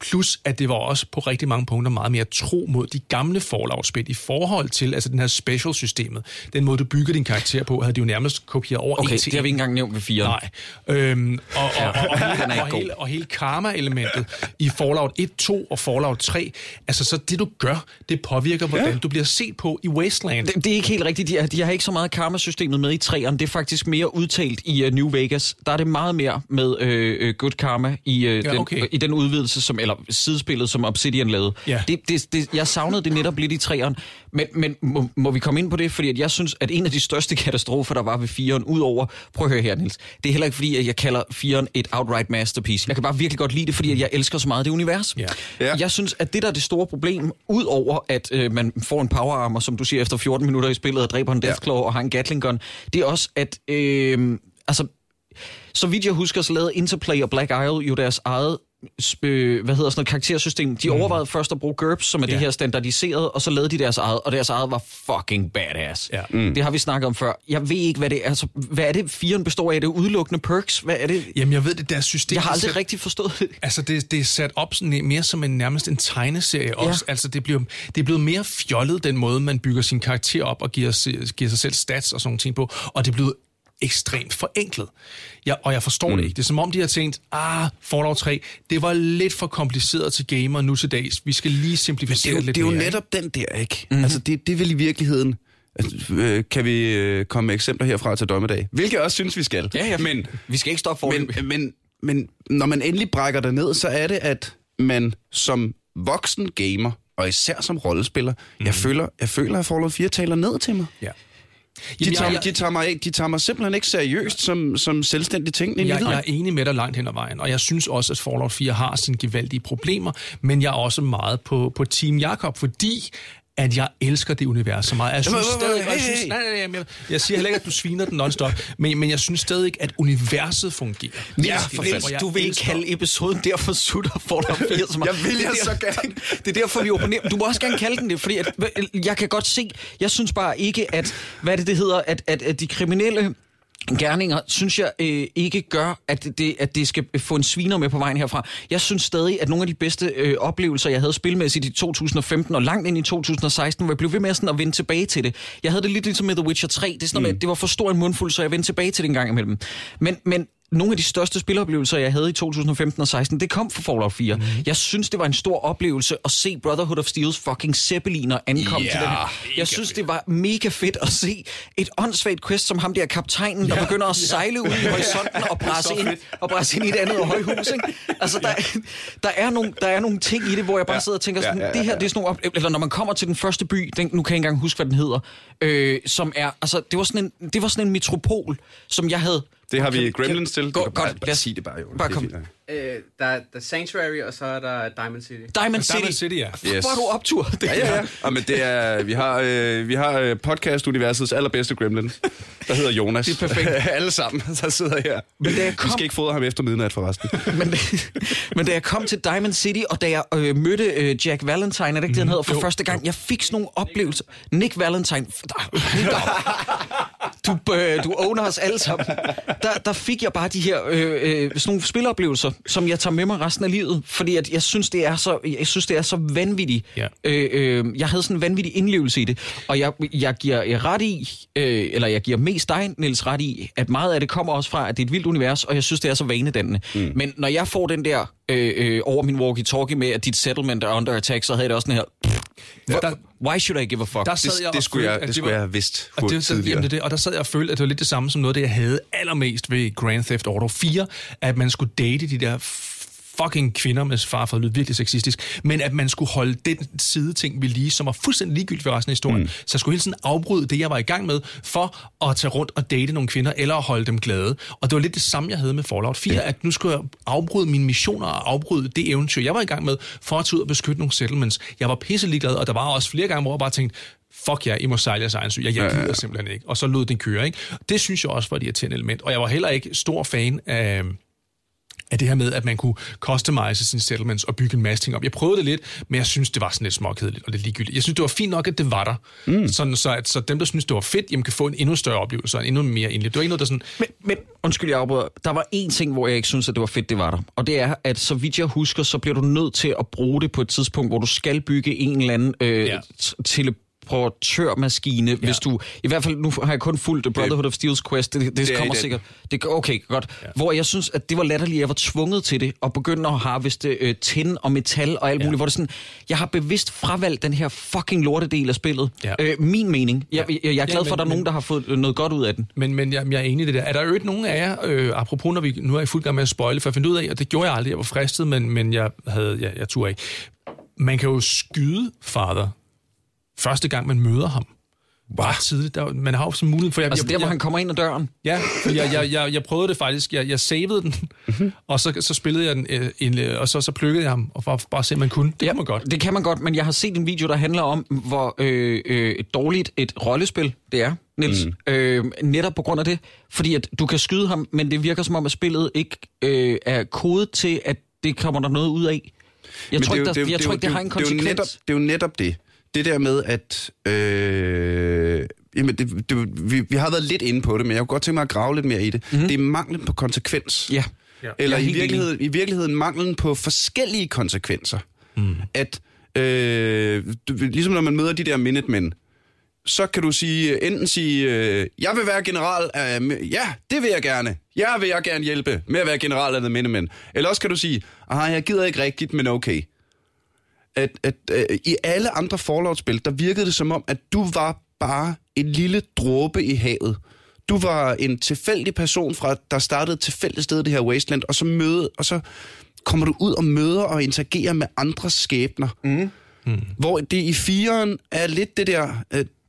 Plus, at det var også på rigtig mange punkter meget mere tro mod de gamle Fallout-spil i forhold til altså den her special-systemet. Den måde, du bygger din karakter på, havde de jo nærmest kopieret over Okay, til det har vi ikke engang nævnt ved fire. Nej. Øhm, og, og, og, og, hele, ikke og, god. hele, og hele karma-elementet i Fallout 1, 2 og Fallout 3, altså så det du gør, det påvirker, hvordan ja. du bliver set på i Wasteland. Det, det er ikke helt rigtigt. De, har- de har ikke så meget karma-systemet med i træerne. Det er faktisk mere udtalt i uh, New Vegas. Der er det meget mere med øh, uh, good karma i, uh, den, okay. i den udvidelse, som, eller sidespillet, som Obsidian lavede. Ja. Det, det, det, jeg savnede det netop lidt i træerne. Men, men må, må vi komme ind på det? Fordi at jeg synes, at en af de største katastrofer, der var ved 4'eren, udover... Prøv at høre her, Niels. Det er heller ikke fordi, at jeg kalder 4'eren et outright masterpiece. Jeg kan bare virkelig godt lide det, fordi at jeg elsker så meget det univers. Ja. Ja. Jeg synes, at det der er det store problem, udover at øh, man får en power armor, som du siger, efter 14 minutter i spillet, og dræber en Deathclaw og har en Gatling gun, det er også, at... Øh, altså, så vidt jeg husker, så lavede Interplay og Black Isle jo deres eget øh, hvad hedder sådan noget, karaktersystem. De overvejede først at bruge GURPS, som er det Ja. her standardiseret, og så lavede de deres eget, og deres eget var fucking badass. Ja. Mm. Det har vi snakket om før. Jeg ved ikke, hvad det er. Altså, hvad er det, firen består af? Er det udelukkende perks? Hvad er det? Jamen, jeg ved det, deres system... Jeg har aldrig sat- rigtig forstået det. Altså, det, det er sat op sådan, mere som en nærmest en tegneserie også. Altså, det, bliver, det er blevet mere fjollet, den måde, man bygger sin karakter op og giver, sig- giver sig selv stats og sådan nogle ting på. Og det er blevet ekstremt forenklet. Jeg, og jeg forstår mm. det ikke. Det er som om, de har tænkt, ah, Fallout 3, det var lidt for kompliceret til gamer nu til dags. Vi skal lige Det simplificere er jo, det lidt det er jo netop den der, ikke? Mm-hmm. Altså, det, det vel i virkeligheden... Altså, øh, kan vi øh, komme med eksempler herfra til dommedag? Hvilket jeg også synes, vi skal. Ja, ja. Men, Vi skal ikke stoppe for men, men, men når man endelig brækker det ned, så er det, at man som voksen gamer, og især som rollespiller, mm. jeg, føler, jeg føler, at Fallout 4 taler ned til mig. Ja. De, Jamen, tager, jeg- de, tager mig, de tager mig simpelthen ikke seriøst som, som selvstændig i Jeg, jeg er enig med dig langt hen ad vejen, og jeg synes også, at Fallout 4 har sine gevaldige problemer, men jeg er også meget på, på Team Jakob, fordi at jeg elsker det univers så meget. Jeg synes stadig, jeg, synes, nej, nej, nej, jeg, jeg siger heller ikke, at du sviner den non-stop, men, men jeg synes stadig ikke, at universet fungerer. Ja, for jeg du vil elsker- kalde episoden derfor sutter for dig 4 som Jeg vil Det jeg der- så gerne. Det er derfor, vi opponerer. Du må også gerne kalde den det, fordi at, jeg kan godt se, jeg synes bare ikke, at, hvad det, det hedder, at, at, at de kriminelle gerninger, synes jeg øh, ikke gør, at det, at det skal få en sviner med på vejen herfra. Jeg synes stadig, at nogle af de bedste øh, oplevelser, jeg havde spilmæssigt i 2015 og langt ind i 2016, hvor jeg blev ved med sådan at vende tilbage til det. Jeg havde det lidt ligesom med The Witcher 3. Det, er sådan, mm. med, det var for stor en mundfuld, så jeg vendte tilbage til det en gang imellem. Men, men nogle af de største spiloplevelser, jeg havde i 2015 og 16, det kom fra Fallout 4. Mm. Jeg synes, det var en stor oplevelse at se Brotherhood of Steels fucking zeppeliner ankomme Ja, til den her. Jeg synes, det var mega fedt at se et åndssvagt quest som ham der kaptajnen, der begynder at sejle ud i horisonten og bræse ind, og bræse ind i et andet højhus. Ikke? Altså, der, der, er nogle, der er nogle ting i det, hvor jeg bare sidder og tænker sådan, ja, ja, det her, det er sådan nogle oplevelser, eller når man kommer til den første by, den, nu kan jeg ikke engang huske, hvad den hedder, øh, som er, altså, det var, sådan en, det var sådan en metropol, som jeg havde... Det har vi Gremlins til. Gå, godt, lad os- sige det bare, jo. bare kom. Ja. Øh, der, er- der er Sanctuary, og så er der Diamond City. Diamond City. Diamond City, ja. Fuck, Hvor er du optur? Det Ja, ja, ja. Og men det er, vi har, øh, vi har øh, podcast-universets allerbedste gremlin, der hedder Jonas. Det er perfekt. Alle sammen, der sidder her. Men da jeg Vi kom- skal ikke fodre ham efter midnat forresten. men, men da jeg kom til Diamond City, og da jeg øh, mødte øh, Jack Valentine, er det ikke det, han hedder, for Jo, første gang, jeg fik sådan nogle oplevelser. Nick Valentine, du, øh, du owner os alle sammen. Der, der fik jeg bare de her øh, øh, sådan nogle spiloplevelser, som jeg tager med mig resten af livet, fordi at jeg synes, det er så, jeg synes, det er så vanvittigt. Ja. Øh, øh, jeg havde sådan en vanvittig indlevelse i det, og jeg, jeg giver ret i, øh, eller jeg giver mest dig, Niels, ret i, at meget af det kommer også fra, at det er et vildt univers, og jeg synes, det er så vanedannende. Mm. Men når jeg får den der øh, øh, over min walkie-talkie med, at dit settlement er under attack, så havde jeg det også sådan her, Der, why should I give a fuck? der sad jeg Det, det og skulle følte, jeg, at det skulle var- jeg have vidst Og det, så, tidligere. jamen, det, det, og der sad jeg og følte, at det var lidt det samme som noget, det jeg havde allermest ved Grand Theft Auto 4, at man skulle date de der fucking kvinder med far for at lyde virkelig sexistisk, men at man skulle holde den side ting ved lige, som var fuldstændig ligegyldigt for resten af historien. Mm. Så jeg skulle hele tiden afbryde det, jeg var i gang med, for at tage rundt og date nogle kvinder, eller at holde dem glade. Og det var lidt det samme, jeg havde med Fallout 4, ja. at nu skulle jeg afbryde mine missioner og afbryde det eventyr, jeg var i gang med, for at tage ud og beskytte nogle settlements. Jeg var pisse ligeglad, og der var også flere gange, hvor jeg bare tænkte, fuck ja, I må sejle jeres egen sø. Jeg, jeg gider ja, ja. simpelthen ikke. Og så lød den køre, ikke? Det synes jeg også var et irriterende element. Og jeg var heller ikke stor fan af, af det her med, at man kunne customize sine settlements og bygge en masse ting op. Jeg prøvede det lidt, men jeg synes, det var sådan lidt småkedeligt og lidt ligegyldigt. Jeg synes, det var fint nok, at det var der. Mm. Sådan, så, at, så dem, der synes, det var fedt, jamen, kan få en endnu større oplevelse og en endnu mere indledt. Det var ikke noget, der sådan... Men, men undskyld, jeg afbryder. Der var én ting, hvor jeg ikke synes, at det var fedt, det var der. Og det er, at så vidt jeg husker, så bliver du nødt til at bruge det på et tidspunkt, hvor du skal bygge en eller anden øh, Ja. ja. Teleportørmaskine, ja. hvis du... I hvert fald, nu har jeg kun fulgt The Brotherhood of Steel's Quest. Det, det, det i kommer sikkert... Det, okay, godt. Ja. Hvor jeg synes, at det var latterligt, at jeg var tvunget til det, og begynde at harveste øh, tin og metal og alt ja. muligt, hvor det sådan... Jeg har bevidst fravalgt den her fucking lortedel af spillet. Ja. Øh, min mening. Jeg, jeg, jeg er glad Ja, for, men- at der er nogen, der har fået øh, noget godt ud af den. Men, men jeg, jeg er enig i det der. Er der øvrigt nogen af jer, øh, apropos når vi nu er i fuld gang med at spoile, for jeg fandt ud af, og det gjorde jeg aldrig, jeg var fristet, men, men jeg havde, jeg, jeg turde ikke. Man kan jo skyde fader første gang, man møder ham. Bare tidligt. Der, man har jo sådan mulighed for... Jeg, Altså jeg, der, hvor jeg, han kommer ind ad døren. Ja, for jeg, jeg, jeg, jeg prøvede det faktisk. Jeg, jeg savede den, Mhm. og så, så spillede jeg den, øh, en, øh, og så, så plukkede jeg ham, og bare, bare se, om man kunne. Det kan man godt. Det kan man godt, men jeg har set en video, der handler om, hvor øh, øh, dårligt et rollespil det er, Niels. Mm. Øh, netop på grund af det. Fordi at du kan skyde ham, men det virker som om, at spillet ikke øh, er kodet til, at det kommer der noget ud af. Jeg Men tror ikke, der, det er jeg det tror ikke, det har en det er jo konsekvens. netop- Det er jo netop det. Det der med, at... Øh, jamen det, det, vi, vi har været lidt inde på det, men jeg kunne godt tænke mig at grave lidt mere i det. Mm-hmm. Det er manglen på konsekvens. Ja. Eller Jeg er i helt virkeligheden, i virkeligheden manglen på forskellige konsekvenser. Mm. At, øh, du, ligesom når man møder de der Minutemen, så kan du sige, enten sige, øh, jeg vil være general af, ja, det vil jeg gerne. Jeg vil jeg gerne hjælpe med at være general af The Minutemen. Eller også kan du sige, aha, jeg gider ikke rigtigt, men okay. At, at øh, i alle andre Fallout-spil, der virkede det som om, at du var bare en lille dråbe i havet. Du var en tilfældig person, fra, der startede et tilfældigt sted i det her Wasteland, og så, møde, og så kommer du ud og møder og interagerer med andres skæbner. Mm. Mm. Hvor det i firen er lidt det der...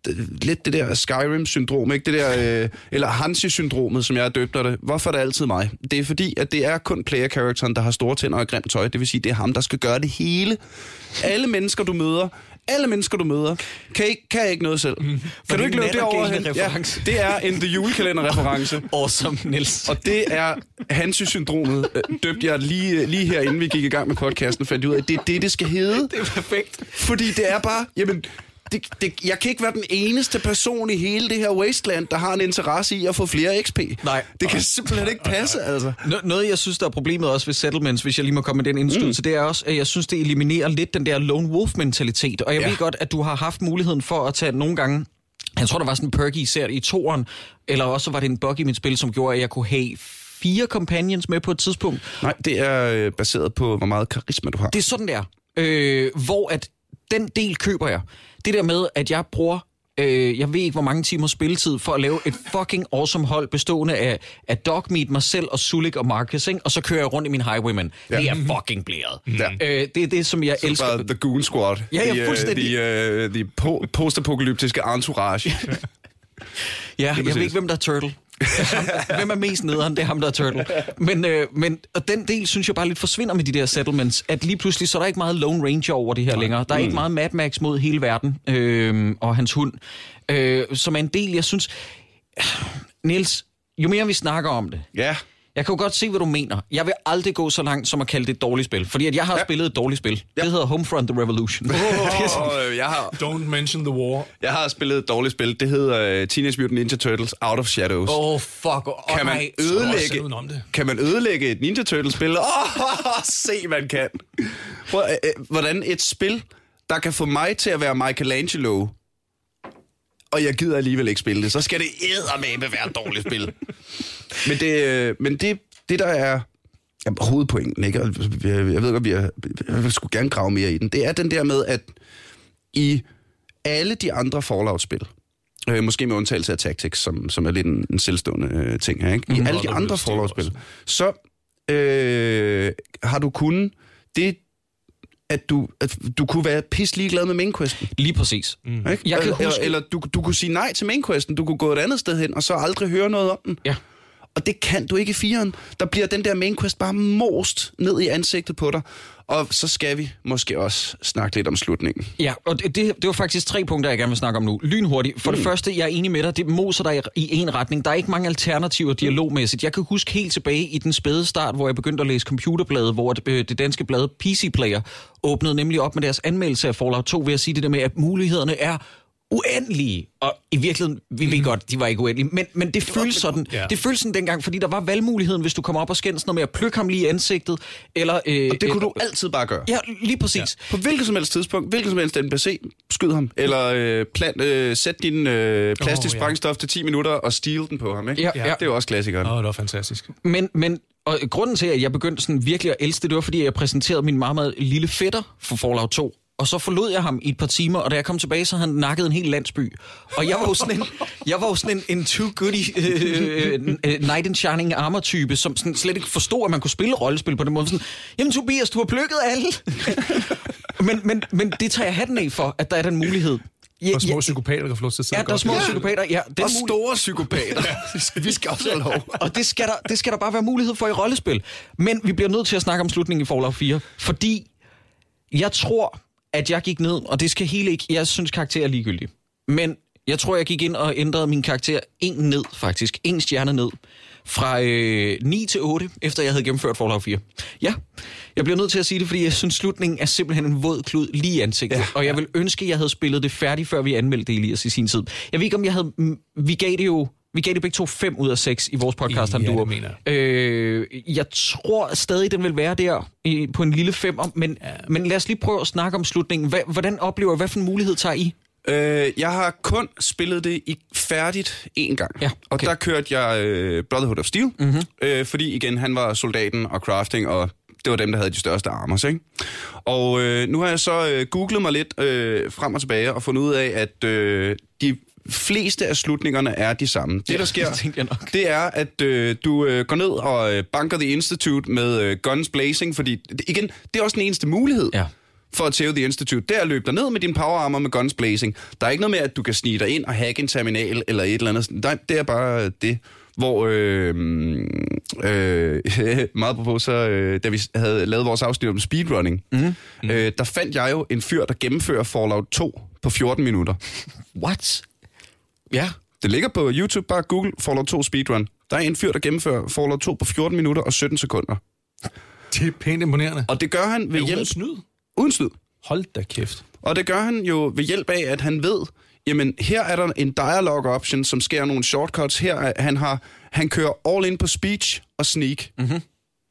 Øh, lidt det der Skyrim-syndrom, ikke? Det der, øh, eller Hansi-syndromet, som jeg er døbt af det. Hvorfor er det altid mig? Det er fordi, at det er kun player-characteren, der har store tænder og grimt tøj. Det vil sige, det er ham, der skal gøre det hele. Alle mennesker, du møder, alle mennesker, du møder, kan ikke, kan ikke noget selv. Mm. Kan du ikke løbe derover hen? Ja, det er en The Julekalender-reference. Awesome, Niels. Og det er Hansi-syndromet. Øh, Døbte jeg lige, lige her, inden vi gik i gang med podcasten, fandt ud af, at det er det, det skal hedde. det er perfekt. Fordi det er bare, jamen, det, det, jeg kan ikke være den eneste person i hele det her wasteland, der har en interesse i at få flere XP. Nej. Det kan simpelthen ikke passe, altså. Nå- Noget, jeg synes, der er problemet også ved settlements, hvis jeg lige må komme med den indskydelse, mm. det er også, at jeg synes, det eliminerer lidt den der lone wolf-mentalitet. Og jeg Ja. ved godt, at du har haft muligheden for at tage nogle gange... Jeg tror, der var sådan en perky især i toeren, eller også var det en bug i mit spil, som gjorde, at jeg kunne have fire companions med på et tidspunkt. Nej, det er øh, baseret på, hvor meget karisma du har. Det er sådan der. Øh, hvor at den del køber jeg. Det der med, at jeg bruger øh, jeg ved ikke, hvor mange timer spilletid for at lave et fucking awesome hold bestående af, af Dogmeat, mig selv og Sulik og Marcus, ikke? og så kører jeg rundt i min Highwayman. Ja. Det er fucking blæret. Ja. Øh, det er det, som jeg elsker. Bare The Goon Squad. Ja, ja, De, øh, fuldstændig. De, øh, de po- postapokalyptiske entourage. Ja, jeg ved ikke, hvem der er Turtle. Ham- hvem er mest nederen? Det er ham, der er Turtle. Men, øh, men og den del, synes jeg bare lidt forsvinder med de der settlements. At lige pludselig, så er der ikke meget Lone Ranger over det her længere. Der er ikke meget Mad Max mod hele verden øh, og hans hund. Øh, som er en del, jeg synes... Niels, jo mere vi snakker om det, ja. Jeg kan jo godt se, hvad du mener. Jeg vil aldrig gå så langt, som at kalde det et dårligt spil. Fordi at jeg har ja. spillet et dårligt spil. Ja. Det hedder Homefront The Revolution. Oh. Og, øh, jeg, har, Don't mention the war. jeg har spillet et dårligt spil. Det hedder uh, Teenage Mutant Ninja Turtles Out of Shadows. oh, fuck. Oh, kan man nej. ødelægge, udenom det. kan man ødelægge et Ninja Turtles-spil? Åh, oh, se, man kan. Øh, hvordan et spil, der kan få mig til at være Michelangelo, og jeg gider alligevel ikke spille det, så skal det eddermame være et dårligt spil. Men det, øh, men det, det der er jamen, hovedpointen, ikke? Jeg, jeg ved godt, vi er, jeg sgu gerne grave mere i den. Det er den der med, at i alle de andre Fallout-spil, øh, måske med undtagelse af Tactics, som, som er lidt en, en selvstående øh, ting her, ikke? I alle de andre Fallout-spil, så øh, har du kun det, at du, at du kunne være pis ligeglad med mainquesten. Lige præcis. Mm. Jeg kan eller, huske- eller du, du kunne sige nej til mainquesten, du kunne gå et andet sted hen, og så aldrig høre noget om den. Ja. Og det kan du ikke i firen. Der bliver den der main quest bare most ned i ansigtet på dig. Og så skal vi måske også snakke lidt om slutningen. Ja, og det, det, var faktisk tre punkter, jeg gerne vil snakke om nu. Lynhurtigt. For mm. det første, jeg er enig med dig, det moser dig i en retning. Der er ikke mange alternativer dialogmæssigt. Jeg kan huske helt tilbage i den spæde start, hvor jeg begyndte at læse computerbladet, hvor det, øh, det danske blad PC Player åbnede nemlig op med deres anmeldelse af Fallout 2 ved at sige det der med, at mulighederne er uendelige. Og i virkeligheden, vi ved godt, de var ikke uendelige, men, men det, føles sådan, Ja. det føles sådan dengang, fordi der var valgmuligheden, hvis du kommer op og skændes noget med at plukke ham lige i ansigtet, eller... Øh, Og det kunne øh, du altid bare gøre. Ja, lige præcis. Ja. På hvilket som helst tidspunkt, hvilket som helst NPC, skyd ham. Eller øh, plant, øh, sæt din øh, plastisk oh, ja. sprængstof til 10 minutter og steal den på ham. Ikke? Ja, Ja. ja. Det er jo også klassikeren. Åh, oh, det var fantastisk. Men, men og grunden til, at jeg begyndte sådan virkelig at elske det, det var, fordi jeg præsenterede min meget, meget lille fætter for Fallout 2. Og så forlod jeg ham i et par timer, og da jeg kom tilbage, så havde han nakket en hel landsby. Og jeg var jo sådan en, jeg var jo sådan en, en too goody øh, øh, knight in shining armor type, som sådan slet ikke forstod, at man kunne spille rollespil på den måde. Sådan, Jamen Tobias, du har plukket alle. men, men, men det tager jeg hatten af for, at der er den mulighed. Ja, Og små psykopater, der kan få lov til at sidde ja, der er små det. psykopater. Ja, den Og mulighed- store psykopater. vi skal også have lov. og det skal, der, det skal der bare være mulighed for i rollespil. Men vi bliver nødt til at snakke om slutningen i Fallout 4, fordi jeg tror, at jeg gik ned, og det skal hele ikke... Jeg synes, karakter er ligegyldig. Men jeg tror, jeg gik ind og ændrede min karakter en ned, faktisk. En stjerne ned. Fra øh, 9 til 8, efter jeg havde gennemført Fallout 4. Ja, jeg bliver nødt til at sige det, fordi jeg synes, slutningen er simpelthen en våd klud lige i ansigtet. Ja, og jeg vil ønske, at jeg havde spillet det færdigt, før vi anmeldte det Elias i sin tid. Jeg ved ikke, om jeg havde... Vi gav det jo... Vi gav det begge to 5 ud af 6 i vores podcast, Ja, han det duer. mener Øh, jeg tror stadig, den vil være der i, på en lille femmer, men, ja. men lad os lige prøve at snakke om slutningen. Hva, hvordan oplever, hvad for en mulighed tager I? Øh, jeg har kun spillet det i færdigt én gang. Ja, Og okay. der kørte jeg øh, Brotherhood of Steel, mm-hmm. øh, fordi igen, han var soldaten og crafting, og det var dem, der havde de største armors, ikke? Og øh, nu har jeg så øh, googlet mig lidt øh, frem og tilbage og fundet ud af, at øh, de fleste af slutningerne er de samme. Det, der sker, det jeg nok. det er, at øh, du øh, går ned og øh, banker The Institute med øh, guns blazing, fordi igen, det er også den eneste mulighed Ja. for at tæve The Institute, det er at løbe dig ned med din power armor med guns blazing. Der er ikke noget med, at du kan snige dig ind og hacke en terminal eller et eller andet. Nej, det er bare det, hvor øh, øh, meget på så øh, da vi havde lavet vores afsnit om speedrunning, mm. øh, der fandt jeg jo en fyr, der gennemfører Fallout 2 på 14 minutter. What? Ja. Det ligger på YouTube, bare Google Fallout 2 speedrun. Der er en fyr, der gennemfører Fallout 2 på 14 minutter og 17 sekunder. Det er pænt imponerende. Og det gør han ved hjælp... Uden snyd. Uden snyd. Hold da kæft. Og det gør han jo ved hjælp af, at han ved, jamen her er der en dialogue option, som sker nogle shortcuts. Her er, han, har, han kører all in på speech og sneak. Mm-hmm.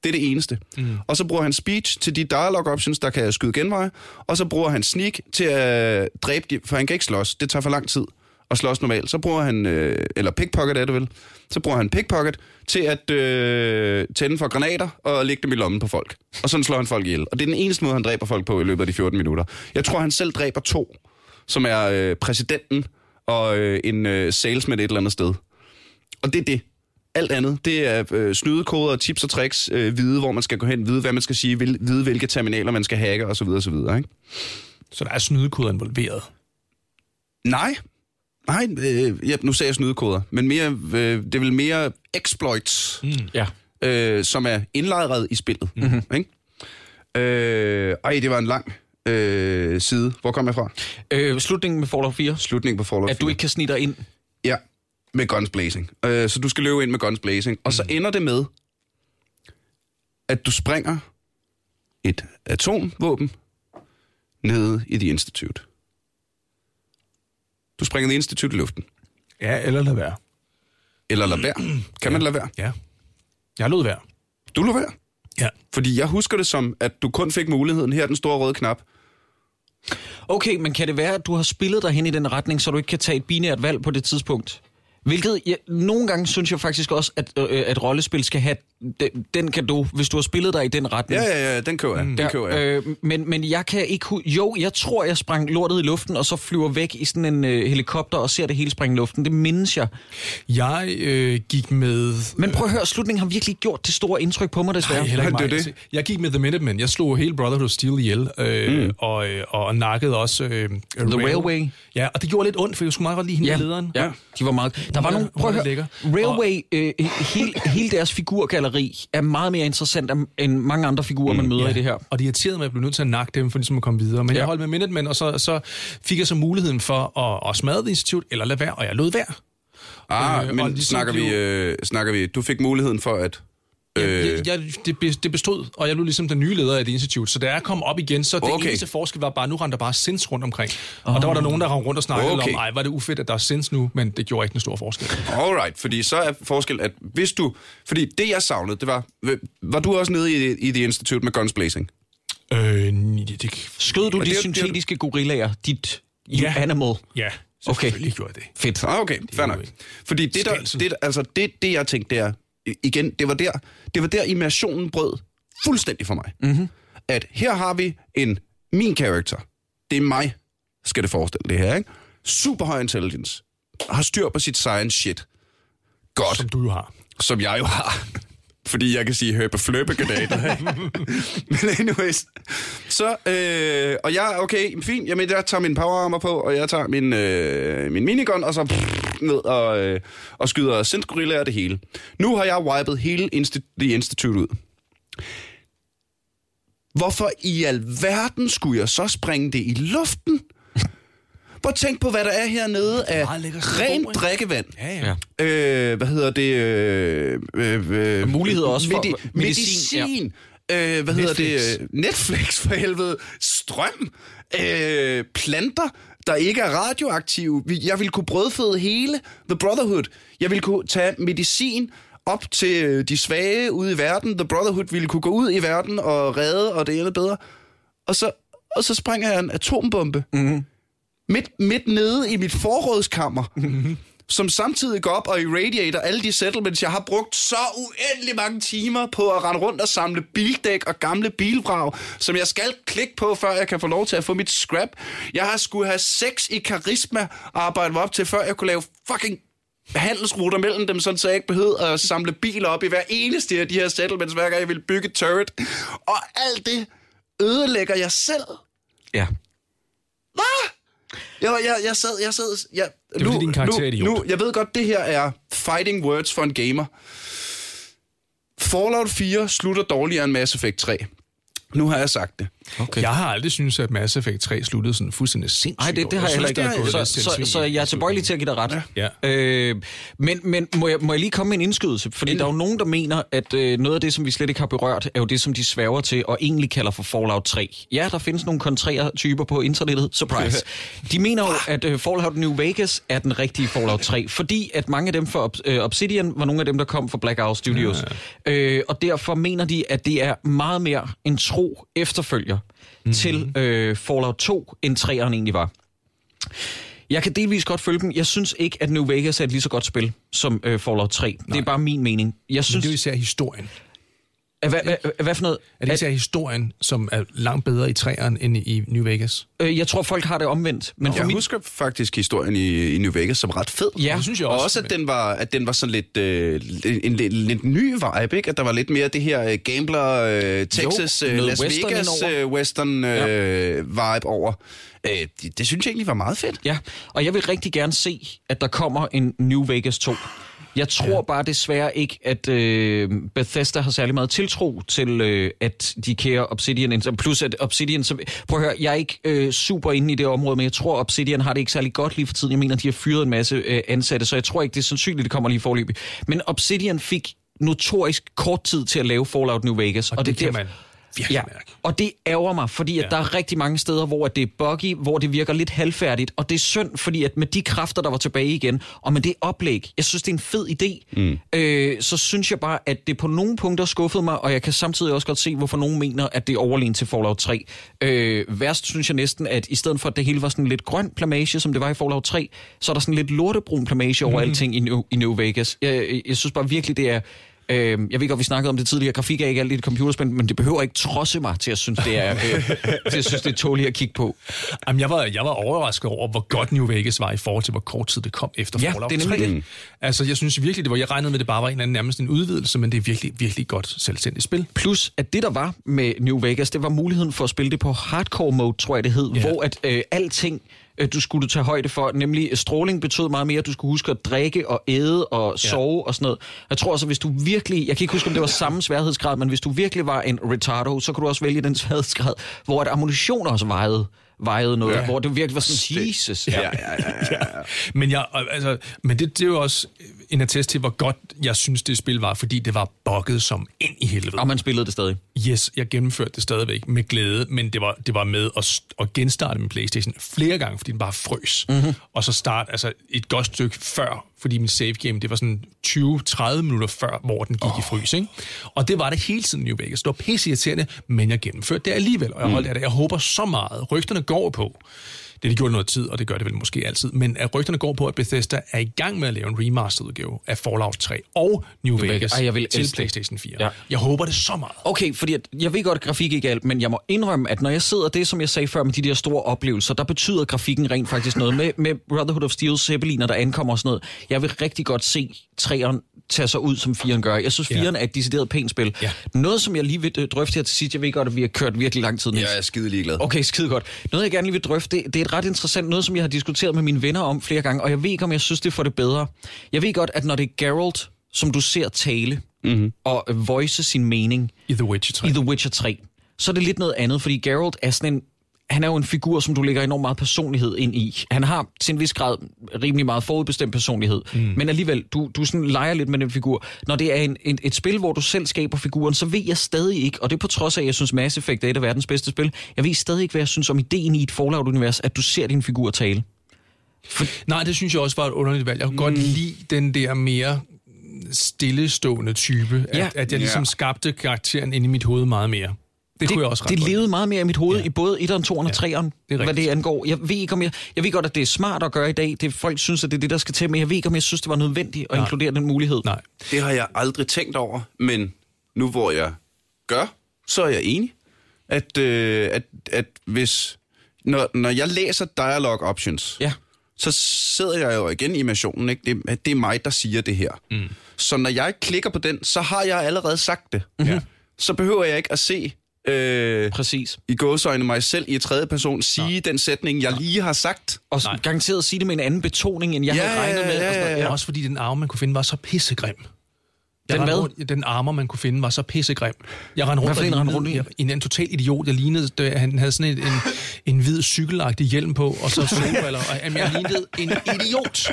Det er det eneste. Mm. Og så bruger han speech til de dialogue options, der kan skyde genveje. Og så bruger han sneak til at dræbe de, for han kan ikke slås. Det tager for lang tid at slås normalt. Så bruger han, øh, eller pickpocket er det vel, så bruger han pickpocket til at øh, tænde for granater og lægge dem i lommen på folk. Og sådan slår han folk ihjel. Og det er den eneste måde, han dræber folk på i løbet af de 14 minutter. Jeg tror, han selv dræber to, som er øh, præsidenten og øh, en øh, salesman et eller andet sted. Og det er det. Alt andet, det er øh, snydekoder, tips og tricks, øh, vide, hvor man skal gå hen, vide, hvad man skal sige, vil, vide, hvilke terminaler man skal hacke, osv. osv. Ikke? Så der er snydekoder involveret. Nej. Nej, øh, ja, nu sagde jeg snydekoder, men mere, øh, det er vel mere exploits, mm. Ja. øh, som er indlejret i spillet. Mm-hmm. Ikke? Øh, ej, det var en lang øh, side. Hvor kom jeg fra? Øh, slutningen med Fallout 4. Slutningen på Fallout At du 4. ikke kan snige dig ind. Ja, med guns blazing. Øh, så du skal løbe ind med guns blazing. Og så ender det med, at du springer et atomvåben nede i The Institute. Du springer The Institute i luften. Ja, eller lad være. Eller lad være. Kan man lade være? Ja. Jeg lod være. Du lader være. Ja. Fordi jeg husker det som, at du kun fik muligheden. Her er den store røde knap. Okay, men kan det være, at du har spillet dig hen i den retning, så du ikke kan tage et binært valg på det tidspunkt? Hvilket, ja, nogle gange synes jeg faktisk også, at, øh, at rollespil skal have den, den kan du, hvis du har spillet dig i den retning. Ja, ja, ja, den køber jeg. Den Ja, køber jeg. øh, men, men jeg kan ikke... Jo, jeg tror, jeg sprang lortet i luften, og så flyver væk i sådan en øh, helikopter og ser det hele springe i luften. Det mindes jeg. Jeg øh, gik med... Men prøv at høre, slutningen har virkelig gjort det store indtryk på mig, desværre. Nej, heller ikke Det mig. det. Jeg gik med The Minutemen. Jeg slog hele Brotherhood of Steel ihjel, øh, mm. og, øh, og nakkede også... Øh, The Railway. Ja, og det gjorde lidt ondt, for jeg skulle meget godt lide hende Ja, lederen. ja, de var meget... Der var er- nogle... Prøv at høre, lækker. Railway, øh, hele, hele deres figurgalleri er meget mere interessant end- mange andre figurer, man møder i det her. Og det irriterede mig, at jeg blev nødt til at nakke dem, for ligesom at komme videre. Men ja. Ja. jeg holdt med Minutemen, og så, så fik jeg så muligheden for at, at smadre det institut, eller lade være, og jeg lod være. Ah, øh, men ligesom snakker vi, øh, snakker vi... Du fik muligheden for at... Øh. Jeg, jeg, det, det bestod, og jeg blev ligesom den nye leder af det institut. Så da jeg kom op igen, så det Okay. eneste forskel var bare, nu rendte der bare sins rundt omkring. Og der var der nogen, der rendte rundt og snakkede Okay. om, ej, var det ufedt, at der er sins nu, men det gjorde ikke en stor forskel. Alright, fordi så er forskel, at hvis du... Fordi det, jeg savnede, det var... Var du også nede i, i The Institute med Guns Blazing? Øh, det, det, Skød du de det syntetiske gorillaer, dit Ja. animal? ja, Okay. selvfølgelig gjorde jeg det. Fedt. Ah, okay, fair nok. Fordi det, der, det, altså, det, det, jeg tænkte, det er... Igen, det var der, det var der immersionen brød fuldstændig for mig. Mm-hmm. At her har vi en... Min karakter. Det er mig, skal det forestille det her, ikke? Super høj intelligence. Har styr på sit science shit. Godt. Som du jo har. som jeg jo har. Fordi jeg kan sige høbe fløbe Men anyways. Så, øh, og jeg, okay, fint, jamen jeg tager min power armor på, og jeg tager min, øh, min minigun, og så pff, ned og, øh, og skyder sindsgorillaer og det hele. Nu har jeg wipet hele Insti- The Institute ud. Hvorfor i alverden skulle jeg så springe det i luften? Prøv at tænk på, hvad der er hernede af rent ikke? drikkevand. Ja, ja. Øh, hvad hedder det? Øh, øh, øh, Muligheder også for medi- medicin, medicin. Ja. Øh, hvad Netflix. hedder det? Øh, Netflix for helvede. Strøm. Øh, planter, der ikke er radioaktive. Jeg vil kunne brødføde hele The Brotherhood. Jeg vil kunne tage medicin op til øh, de svage ude i verden. The Brotherhood ville kunne gå ud i verden og redde, og det ene bedre. Og så, og så springer jeg en atombombe. Mm-hmm. Midt, midt nede i mit forrådskammer. Mm-hmm som samtidig går op og irradiator alle de settlements, jeg har brugt så uendelig mange timer på at rende rundt og samle bildæk og gamle bilvrag, som jeg skal klikke på, før jeg kan få lov til at få mit scrap. Jeg har skulle have sex i karisma og arbejde mig op til, før jeg kunne lave fucking handelsruter mellem dem, sådan så jeg ikke behøvede at samle biler op i hver eneste af de her settlements, hver gang jeg ville bygge et turret. Og alt det ødelægger jeg selv. Ja. Hvad? Jeg, jeg, jeg sad, jeg sad, jeg, er fordi, din karakter er nu, idiot. nu, jeg ved godt, det her er fighting words for en gamer. Fallout 4 slutter dårligere end Mass Effect 3. Nu har jeg sagt det. Okay. Jeg har aldrig syntes, at Mass Effect 3 sluttede sådan fuldstændig sindssygt. Nej, det, det har jeg heller synes, ikke. Så, så, sindssygt. så jeg er tilbøjelig til at give dig ret. Ja. Øh, men men må, jeg, må jeg lige komme med en indskydelse? Fordi der er jo nogen, der mener, at øh, noget af det, som vi slet ikke har berørt, er jo det, som de sværger til og egentlig kalder for Fallout 3. Ja, der findes nogle kontrære typer på internettet. Surprise. De mener jo, at øh, Fallout New Vegas er den rigtige Fallout 3, fordi at mange af dem fra øh, Obsidian var nogle af dem, der kom fra Blackout Studios. Ja. Øh, og derfor mener de, at det er meget mere en tro efterfølger mm-hmm. til øh, Fallout 2, end 3'eren egentlig var. Jeg kan delvis godt følge dem. Jeg synes ikke, at New Vegas er et lige så godt spil som øh, Fallout 3. Nej. Det er bare min mening. Jeg Men synes... det er især historien. Hvad, hvad, hvad for noget? Er det især historien, som er langt bedre i træerne end i New Vegas? Øh, jeg tror, folk har det omvendt. Men for Jeg mit, husker faktisk historien i, i New Vegas som ret fed. Ja, Det synes jeg Og også. også, at den var, at den var sådan lidt, øh, en, en, en lidt ny vibe, ikke? At der var lidt mere det her øh, gambler, øh, Texas, Jo, øh, Las western Vegas indover. øh, western øh, vibe over. Øh, det, det synes jeg egentlig var meget fedt. Ja, og jeg vil rigtig gerne se, at der kommer en New Vegas 2. Jeg tror ja. bare desværre ikke, at øh, Bethesda har særlig meget tiltro til, øh, at de kærer Obsidian. Plus at Obsidian... Så, prøv at høre, jeg er ikke øh, super inde i det område, men jeg tror, Obsidian har det ikke særlig godt lige for tiden. Jeg mener, de har fyret en masse øh, ansatte, så jeg tror ikke, det er sandsynligt, det kommer lige forløbig. Men Obsidian fik notorisk kort tid til at lave Fallout New Vegas. Og det, er kan derfor- man virkelig Ja, mærke. og det ærger mig, fordi at Ja. der er rigtig mange steder, hvor det er buggy, hvor det virker lidt halvfærdigt, og det er synd, fordi at med de kræfter, der var tilbage igen, og med det oplæg, jeg synes, det er en fed idé, mm. øh, så synes jeg bare, at det på nogle punkter skuffede mig, og jeg kan samtidig også godt se, hvorfor nogen mener, at det er overlegen til Fallout 3. Øh, værst synes jeg næsten, at i stedet for, at det hele var sådan lidt grøn plamage, som det var i Fallout 3, så er der sådan lidt lortebrun plamage over mm. alting i New, i New Vegas. Jeg, jeg synes bare virkelig, det er Øh, jeg ved godt, vi snakkede om det tidligere. Grafik er ikke alt i et computerspil, men det behøver ikke trodse mig til at synes, det er, øh, til at synes, det er tåligt at kigge på. Jamen, jeg, var, jeg var overrasket over, hvor godt New Vegas var i forhold til, hvor kort tid det kom efter Ja, Fallout det er nemlig 3. det. Altså, jeg synes virkelig, det var, jeg regnede med, at det bare var en anden, nærmest en udvidelse, men det er virkelig, virkelig godt selvstændigt spil. Plus, at det der var med New Vegas, det var muligheden for at spille det på hardcore mode, tror jeg det hed, Ja. hvor at øh, alting du skulle tage højde for, nemlig øh, stråling betød meget mere, du skulle huske at drikke og æde og sove og sådan noget. Jeg tror altså, hvis du virkelig, jeg kan ikke huske, om det var samme sværhedsgrad, men hvis du virkelig var en retardo, så kunne du også vælge den sværhedsgrad, hvor at ammunition også vejede, vejede noget, ja. hvor det virkelig var sådan, Jesus. Ja, ja, ja, ja. Men, jeg, altså, men det, det er jo også en attest til, hvor godt jeg synes, det spil var, fordi det var bugget som ind i helvede. Og man spillede det stadig. Yes, jeg gennemførte det stadigvæk med glæde, men det var, det var med at, at genstarte min Playstation flere gange, fordi den bare frøs. Mm-hmm. Og så start altså et godt stykke før, fordi min save game, det var sådan 20-30 minutter før, hvor den gik oh. i frys. Ikke? Og det var det hele tiden i New Vegas. Det var pisse irriterende, men jeg gennemførte det alligevel, og jeg holdt af det. Jeg håber så meget. Rygterne går på, det har de gjort noget tid, og det gør det vel måske altid, men at rygterne går på, at Bethesda er i gang med at lave en remastered udgave af Fallout 3 og New Vegas. Vegas Ej, jeg vil til. PlayStation 4. Ja. Jeg håber det så meget. Okay, fordi at, jeg ved godt, at grafik ikke er alt, men jeg må indrømme, at når jeg sidder det, som jeg sagde før med de der store oplevelser, der betyder grafikken rent faktisk noget. Med, med Brotherhood of Steel, Zeppeliner, der ankommer og sådan noget. Jeg vil rigtig godt se træeren tage sig ud, som firen gør. Jeg synes, Ja. firen er et decideret pænt spil. Ja. Noget, som jeg lige vil øh, drøfte her til sidst, jeg ved godt, at vi har kørt virkelig lang tid, Niels. Jeg er skide ligeglad. Okay, skide godt. Noget, jeg gerne lige vil drøfte, det, det er et ret interessant, noget, som jeg har diskuteret med mine venner om flere gange, og jeg ved ikke, om jeg synes, det får det bedre. Jeg ved godt, at når det er Geralt, som du ser tale mm-hmm. og voice sin mening, I The Witcher 3. i The Witcher 3, så er det lidt noget andet, fordi Geralt er sådan en han er jo en figur, som du lægger enormt meget personlighed ind i. Han har til en vis grad rimelig meget forudbestemt personlighed. Mm. Men alligevel, du, du sådan leger lidt med den figur. Når det er en, en, et spil, hvor du selv skaber figuren, så ved jeg stadig ikke, og det er på trods af, at jeg synes Mass Effect er et af verdens bedste spil, jeg ved stadig ikke, hvad jeg synes om ideen i et Fallout-univers, at du ser din figur tale. Nej, det synes jeg også var et underligt valg. Jeg kunne mm. godt lide den der mere stillestående type. Ja. At, at jeg ligesom Ja. skabte karakteren ind i mit hoved meget mere. Det, det kunne jeg også ret det godt levede meget mere i mit hoved Ja. ja. i både 1'eren, 2'eren og 3'eren, det er hvad det angår. Jeg ved ikke, om jeg, jeg ved godt, at det er smart at gøre i dag. Det, folk synes, at det er det, der skal til, men jeg ved ikke, om jeg synes, det var nødvendigt at Nej. inkludere den mulighed. Nej. Det har jeg aldrig tænkt over, men nu hvor jeg gør, så er jeg enig, at, øh, at, at hvis... Når, når jeg læser dialog options, Ja. så sidder jeg jo igen i immersionen, ikke? Det, at det er mig, der siger det her. Mm. Så når jeg klikker på den, så har jeg allerede sagt det. Mm-hmm. Så behøver jeg ikke at se øh, Præcis. i gåsøjne mig selv i tredje person sige den sætning, jeg lige har sagt. Og Nej. garanteret sige det med en anden betoning, end jeg Ja, havde regnet med. ja, og noget. ja. Også fordi den arme, man kunne finde, var så pissegrim. Den hvad? Rundt, den armer, man kunne finde, var så pissegrim. Jeg rendte rundt, en rundt i? jeg, en, en total idiot. Jeg lignede, da han havde sådan en, en, en hvid cykelagtig hjelm på, og så solbriller. Og, jamen, jeg lignede en idiot.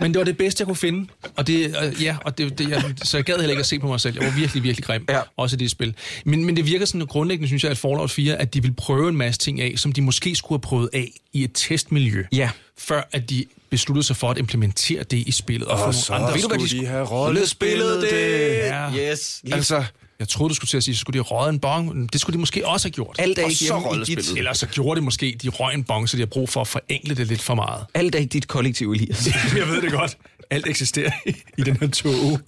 Men det var det bedste, jeg kunne finde. Og det, øh, ja, og det, det, jeg, så jeg gad heller ikke at se på mig selv. Jeg var virkelig, virkelig grim. Ja. Også i det spil. Men, men det virker sådan grundlæggende, synes jeg, at Fallout 4, at de vil prøve en masse ting af, som de måske skulle have prøvet af i et testmiljø. Ja. Før at de besluttede sig for at implementere det i spillet. Og, få nogle andre Ved du, hvad de skulle have rollespillet det? Ja. Yes. Altså, Jeg troede, du skulle til at sige, så skulle de røget en bong. Det skulle de måske også have gjort. Alt er Og ikke så hjemme i dit, Eller så gjorde det måske, de røg en bong, så de har brug for at forenkle det lidt for meget. alt er i dit kollektiv, Elias. Jeg ved det godt. Alt eksisterer i- i den her tog.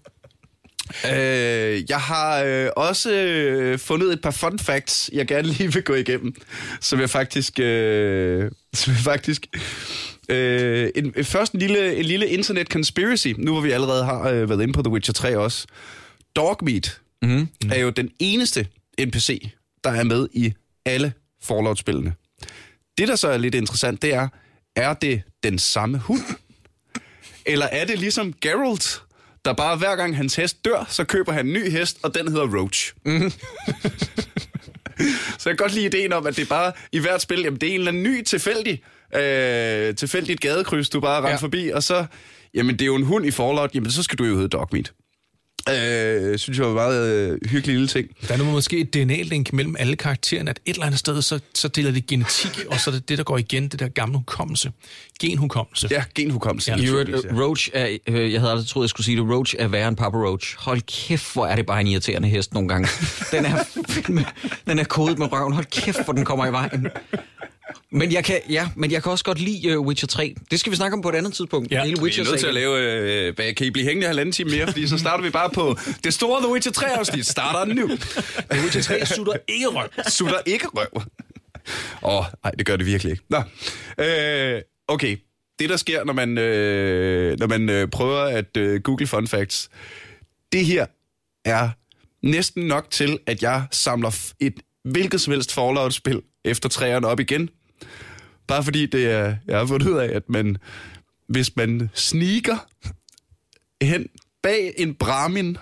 Øh, jeg har øh, også øh, fundet et par fun facts, jeg gerne lige vil gå igennem, som jeg faktisk... Øh, som jeg faktisk øh, en, først en lille, en lille internet conspiracy, nu hvor vi allerede har øh, været inde på The Witcher 3 også. Dogmeat mm-hmm. er jo den eneste NPC, der er med i alle Fallout-spillene. Det, der så er lidt interessant, det er, er det den samme hund? Eller er det ligesom Geralt, der bare hver gang hans hest dør, så køber han en ny hest, og den hedder Roach. Mm. så jeg kan godt lide ideen om, at det er bare i hvert spil, jamen det er en eller anden ny tilfældig, øh, tilfældigt gadekryds, du bare render ja. Forbi, og så, jamen det er jo en hund i Fallout, jamen så skal du jo hedde Dogmeat. Øh, synes jeg var meget øh, hyggelig lille ting. Der er nu måske et DNA-link mellem alle karaktererne, at et eller andet sted, så, så deler det genetik, og så er det det, der går igen, det der gamle hukommelse. Genhukommelse. Ja, genhukommelse. Ja. Øvrigt, ja. Roach er, øh, jeg havde aldrig troet, jeg skulle sige det, Roach er værre end Papa Roach. Hold kæft, hvor er det bare en irriterende hest nogle gange. Den er, den er kodet med røven. Hold kæft, hvor den kommer i vejen. Men jeg kan, ja, men jeg kan også godt lide uh, Witcher 3. Det skal vi snakke om på et andet tidspunkt. Ja. Hele Vi er Witcher nødt til at lave... Øh, kan I blive hængende halvanden time mere? Fordi så starter vi bare på det store The Witcher 3-afsnit. Starter nu. The Witcher 3 sutter ikke røv. Sutter ikke røv. Åh, oh, nej, det gør det virkelig ikke. Nå, øh, okay. Det, der sker, når man, øh, når man øh, prøver at øh, google fun facts, det her er næsten nok til, at jeg samler et hvilket som helst Fallout-spil efter træerne op igen. Bare fordi det er, jeg har fundet ud af, at man, hvis man sneaker hen bag en Brahmin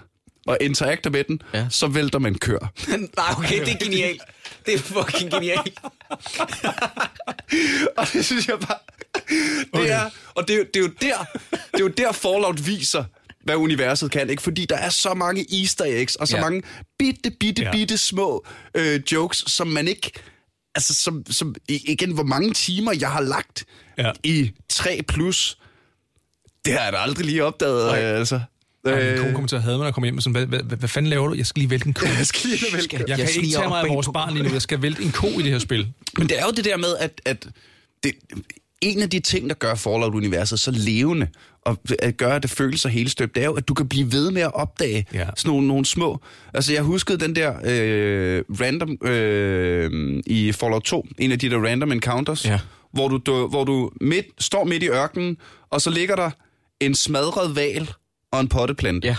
og interakter med den, Ja. så vælter man kør. Nej, okay, det er genialt. Det er fucking genialt. Og det synes jeg bare... Det er, og det, er det, er jo der, det er jo der Fallout viser, hvad universet kan, ikke? Fordi der er så mange easter eggs, og så Ja. mange bitte, bitte, ja. bitte små øh, jokes, som man ikke... Altså, som, som, igen, hvor mange timer jeg har lagt Ja. ja. i 3 plus, det har jeg da aldrig lige opdaget, Nej. øh, altså. Og min kone kommer til at have mig, når jeg kommer hjem og sådan, hvad, hvad, hvad, hvad fanden laver du? Jeg skal lige vælte en ko. Jeg skal lige vælge. Skal- Jeg, Jeg kan ikke tage mig af vores barn lige nu. Jeg skal vælte en ko i det her spil. Men det er jo det der med, at, at det, en af de ting, der gør Fallout-universet så levende, og at gøre, at det føles så hele støbt, det er jo, at du kan blive ved med at opdage Ja. ja. sådan nogle, nogle små... Altså, jeg huskede den der øh, random øh, i Fallout 2, en af de der random encounters, Ja. hvor du, du, hvor du midt, står midt i ørkenen, og så ligger der en smadret val og en potteplante. Ja.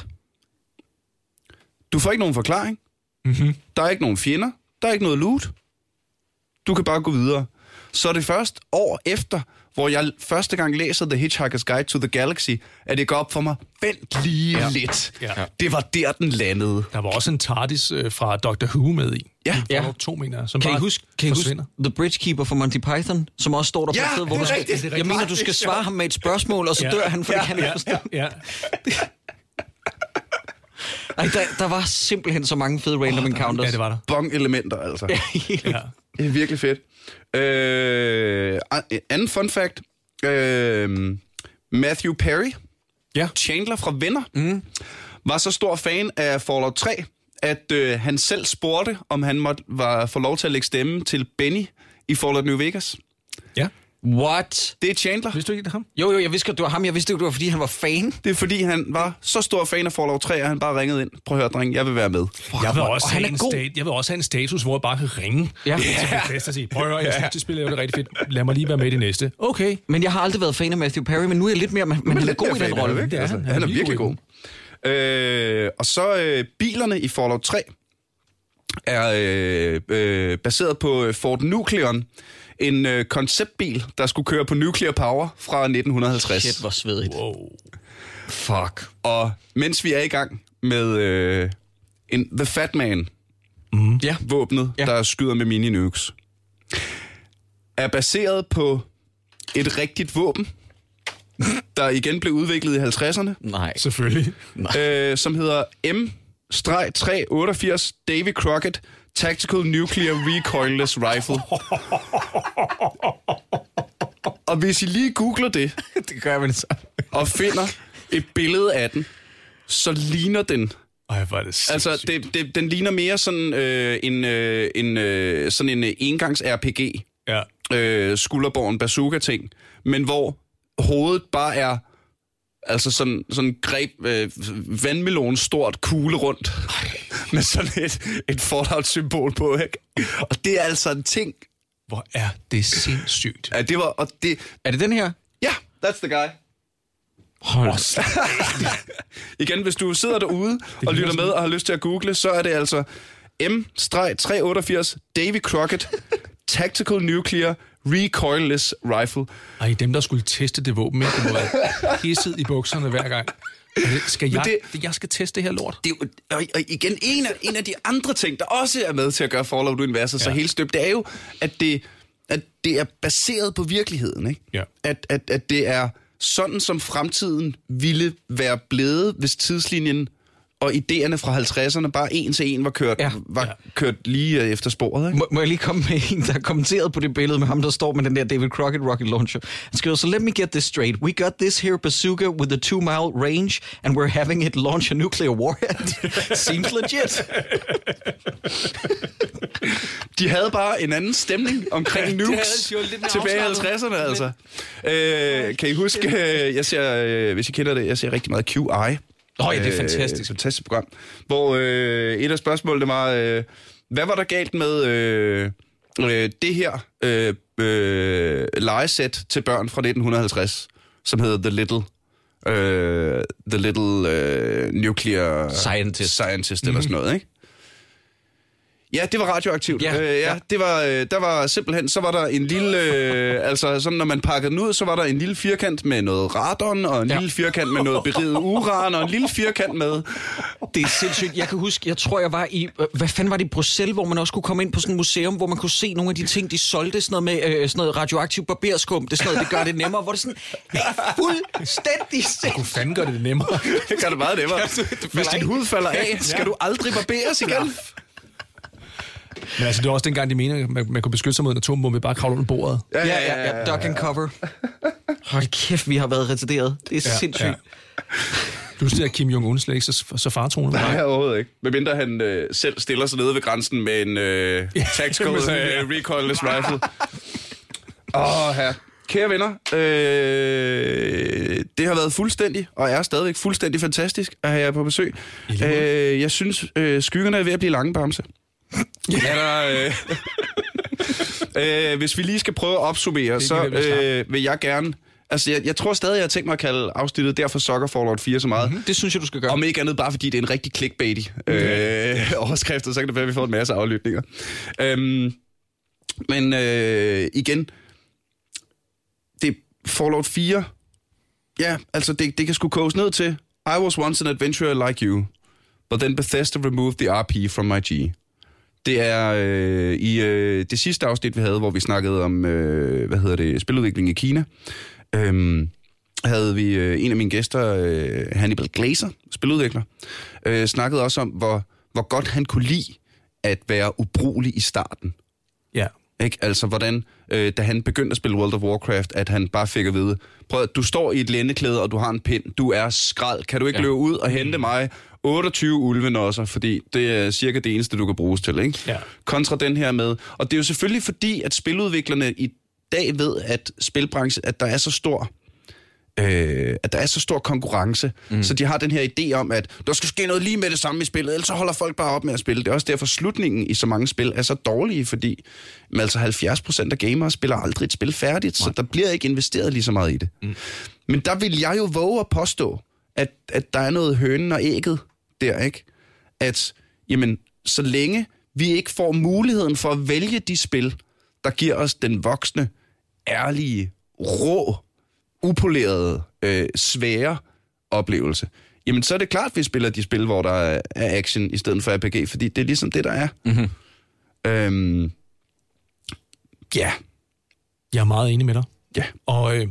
Du får ikke nogen forklaring. Mm-hmm. Der er ikke nogen fjender. Der er ikke noget loot. Du kan bare gå videre. Så er det først år efter, hvor jeg første gang læser The Hitchhiker's Guide to the Galaxy, at det går op for mig, vent lige ja. lidt. Ja. Det var der, den landede. Der var også en TARDIS øh, fra Doctor Who med i. Ja. Ja. 2, mener jeg, som Kan I bare huske, kan I huske. The Bridgekeeper fra Monty Python, som også står der på Ja, et sted, hvor det du er skal, rigtigt, jeg mener, du skal svare ham med et spørgsmål, og så Ja. dør han, for det kan han ikke forstå. Ja, Ej, der, der var simpelthen så mange fede random encounters. ja, det var der. Bong-elementer, altså. Ja. Ja. Det er virkelig fedt. Øh, an- anden fun fact. Øh, Matthew Perry, Ja. Chandler fra Venner, mm. var så stor fan af Fallout 3, at øh, han selv spurgte, om han måtte var, få lov til at lægge stemme til Benny i Fallout New Vegas. ja. What? Det er Chandler. Vidste du ikke, det er ham? Jo, jo, jeg vidste godt, det var ham. Jeg vidste ikke, det var, fordi han var fan. Det er fordi, han var så stor fan af Fallout 3, at han bare ringede ind. Prøv at høre, dreng, jeg vil være med. Jeg vil, også og han have er en god. stat, jeg vil også have en status, hvor jeg bare kan ringe Ja. til min fest og sige, prøv at høre, jeg synes, det spiller jo det rigtig fedt. Lad mig lige være med i det næste. Okay. Men jeg har aldrig været fan af Matthew Perry, men nu er jeg lidt mere... Men, men han er god i den rolle. Det er altså, han. han. Han er er virkelig god. Øh, og så øh, bilerne i Fallout 3 er øh, øh, baseret på øh, Ford Nucleon. En øh, konceptbil, der skulle køre på nuclear power fra 1950. Shit, hvor svedigt. Wow. Fuck. Og mens vi er i gang med øh, en The Fat Man, Ja. våbnet, Ja. der skyder med mini-nukes, er baseret på et rigtigt våben, der igen blev udviklet i 50'erne, Nej. Selvfølgelig. øh, som hedder M-388 Davy Crockett Tactical Nuclear Recoilless Rifle. Og hvis I lige googler det, det gør man så. og finder et billede af den, så ligner den Ej, hvor er det sindssygt. Altså, det, det, den ligner mere sådan øh, en, øh, en, øh, sådan en øh, engangs-RPG, Ja. øh, skulderborgen bazooka-ting, men hvor hovedet bare er altså sådan, sådan greb øh, vandmelon stort kugle rundt med sådan et, et Fallout-symbol på, ikke? Og det er altså en ting. Hvor er det sindssygt. Ja, det var, og det, Er det den her? ja, that's the guy. Hold Igen, hvis du sidder derude og lytter med og har lyst til at google, så er det altså M-388 Davy Crockett Tactical Nuclear Recoilless Rifle. Ej, dem, der skulle teste det våben, ikke? Det må være pisset i bukserne hver gang. Skal jeg, det- det... jeg skal teste det her lort. Det er jo, og, igen, en af, en af de andre ting, der også er med til at gøre Fallout-universet ja. så helt støbt, det er jo, at det, at det er baseret på virkeligheden. Ikke? Ja. At, at, at det er sådan, som fremtiden ville være blevet, hvis tidslinjen og idéerne fra 50'erne bare en til en var kørt, Ja. var Ja. kørt lige øh, efter sporet. Ikke? Må, må jeg lige komme med en, der har kommenteret på det billede med ham, der står med den der David Crockett rocket launcher. Han skriver, so let me get this straight. We got this here bazooka with a two mile range, and we're having it launch a nuclear warhead. Seems legit. De havde bare en anden stemning omkring nukes tilbage i afslappet. 50'erne, altså. Øh, kan I huske, øh, jeg ser, øh, hvis I kender det, jeg ser rigtig meget QI. Åh, ja, det er fantastisk. fantastisk program. Hvor øh, et af spørgsmålene var, øh, hvad var der galt med øh, øh, det her øh, øh, lejesæt til børn fra 1950, som hedder The Little... Øh, the Little øh, Nuclear Scientist. Scientist eller sådan noget, ikke? Ja, det var radioaktivt. Ja, Ja, øh, ja, ja. det var, øh, der var simpelthen, så var der en lille, øh, altså sådan, når man pakkede den ud, så var der en lille firkant med noget radon, og en Ja. ja. lille firkant med noget beriget uran, og en lille firkant med... Det er sindssygt. Jeg kan huske, jeg tror, jeg var i... øh, Hvad fanden var det i Bruxelles, hvor man også kunne komme ind på sådan et museum, hvor man kunne se nogle af de ting, de solgte. Sådan noget med øh, sådan noget radioaktiv barberskum. Det, er sådan noget, det gør det nemmere. Hvor det sådan er fuldstændig sindssygt. Kunne fanden gøre det nemmere. Det gør det meget nemmere. Ja, Hvis din hud falder af, skal du aldrig barberes igen. Men altså, det var også dengang, de mener, at man, man kunne beskytte sig mod en atombombe, bare kravle under bordet. Ja, ja, ja. Duck and cover. Hold kæft, vi har været retarderet. Det er Ja, sindssygt. ja. Pludselig er Kim Jong-un slet ikke så, så fartroende. Nej, overhovedet ikke. Medmindre han øh, selv stiller sig nede ved grænsen med en øh, tactical med øh, recoilless rifle. Åh, her. Kære venner, øh, det har været fuldstændig, og er stadigvæk fuldstændig fantastisk at have jer på besøg. Øh, jeg synes, øh, skyggerne er ved at blive lange, Bamse. Ja, der, øh, øh, hvis vi lige skal prøve at opsummere, så øh, vil jeg gerne... Altså, jeg, jeg tror stadig, jeg har tænkt mig at kalde afsnittet derfor Soccer Fallout 4 så meget. Mm-hmm. Det synes jeg, du skal gøre. Om ikke andet bare fordi det er en rigtig clickbaity øh, overskrift, og så kan det være, at vi får en masse aflytninger. Øhm, men øh, igen, det er Fallout 4. Ja, altså det, det kan sgu koges ned til. I was once an adventurer like you, but then Bethesda removed the RP from my G. Det er øh, i øh, det sidste afsnit, vi havde, hvor vi snakkede om, øh, hvad hedder det, spiludvikling i Kina. Øhm, havde vi øh, en af mine gæster, øh, Hannibal Glazer, spiludvikler, øh, snakkede også om, hvor, hvor godt han kunne lide at være ubrugelig i starten. Ja. Ikke? Altså, hvordan, øh, da han begyndte at spille World of Warcraft, at han bare fik at vide, prøv at du står i et lændeklæde, og du har en pind, du er skrald, kan du ikke ja. løbe ud og hente mig 28 ulvenosser, fordi det er cirka det eneste, du kan bruges til, ikke? Ja. Kontra den her med, og det er jo selvfølgelig fordi, at spiludviklerne i dag ved, at spilbranchen, at der er så stor øh, at der er så stor konkurrence, mm. så de har den her idé om, at der skal ske noget lige med det samme i spillet, ellers så holder folk bare op med at spille. Det er også derfor, slutningen i så mange spil er så dårlige, fordi men altså 70% af gamere spiller aldrig et spil færdigt, så der bliver ikke investeret lige så meget i det. Mm. Men der vil jeg jo våge at påstå, at, at der er noget hønen og ægget der, ikke? At, jamen, så længe vi ikke får muligheden for at vælge de spil, der giver os den voksne, ærlige, rå, upolerede, øh, svære oplevelse, jamen så er det klart, at vi spiller de spil, hvor der er action i stedet for RPG, fordi det er ligesom det, der er. Mm-hmm. Øhm, ja, Jeg er meget enig med dig. ja. Og, øh,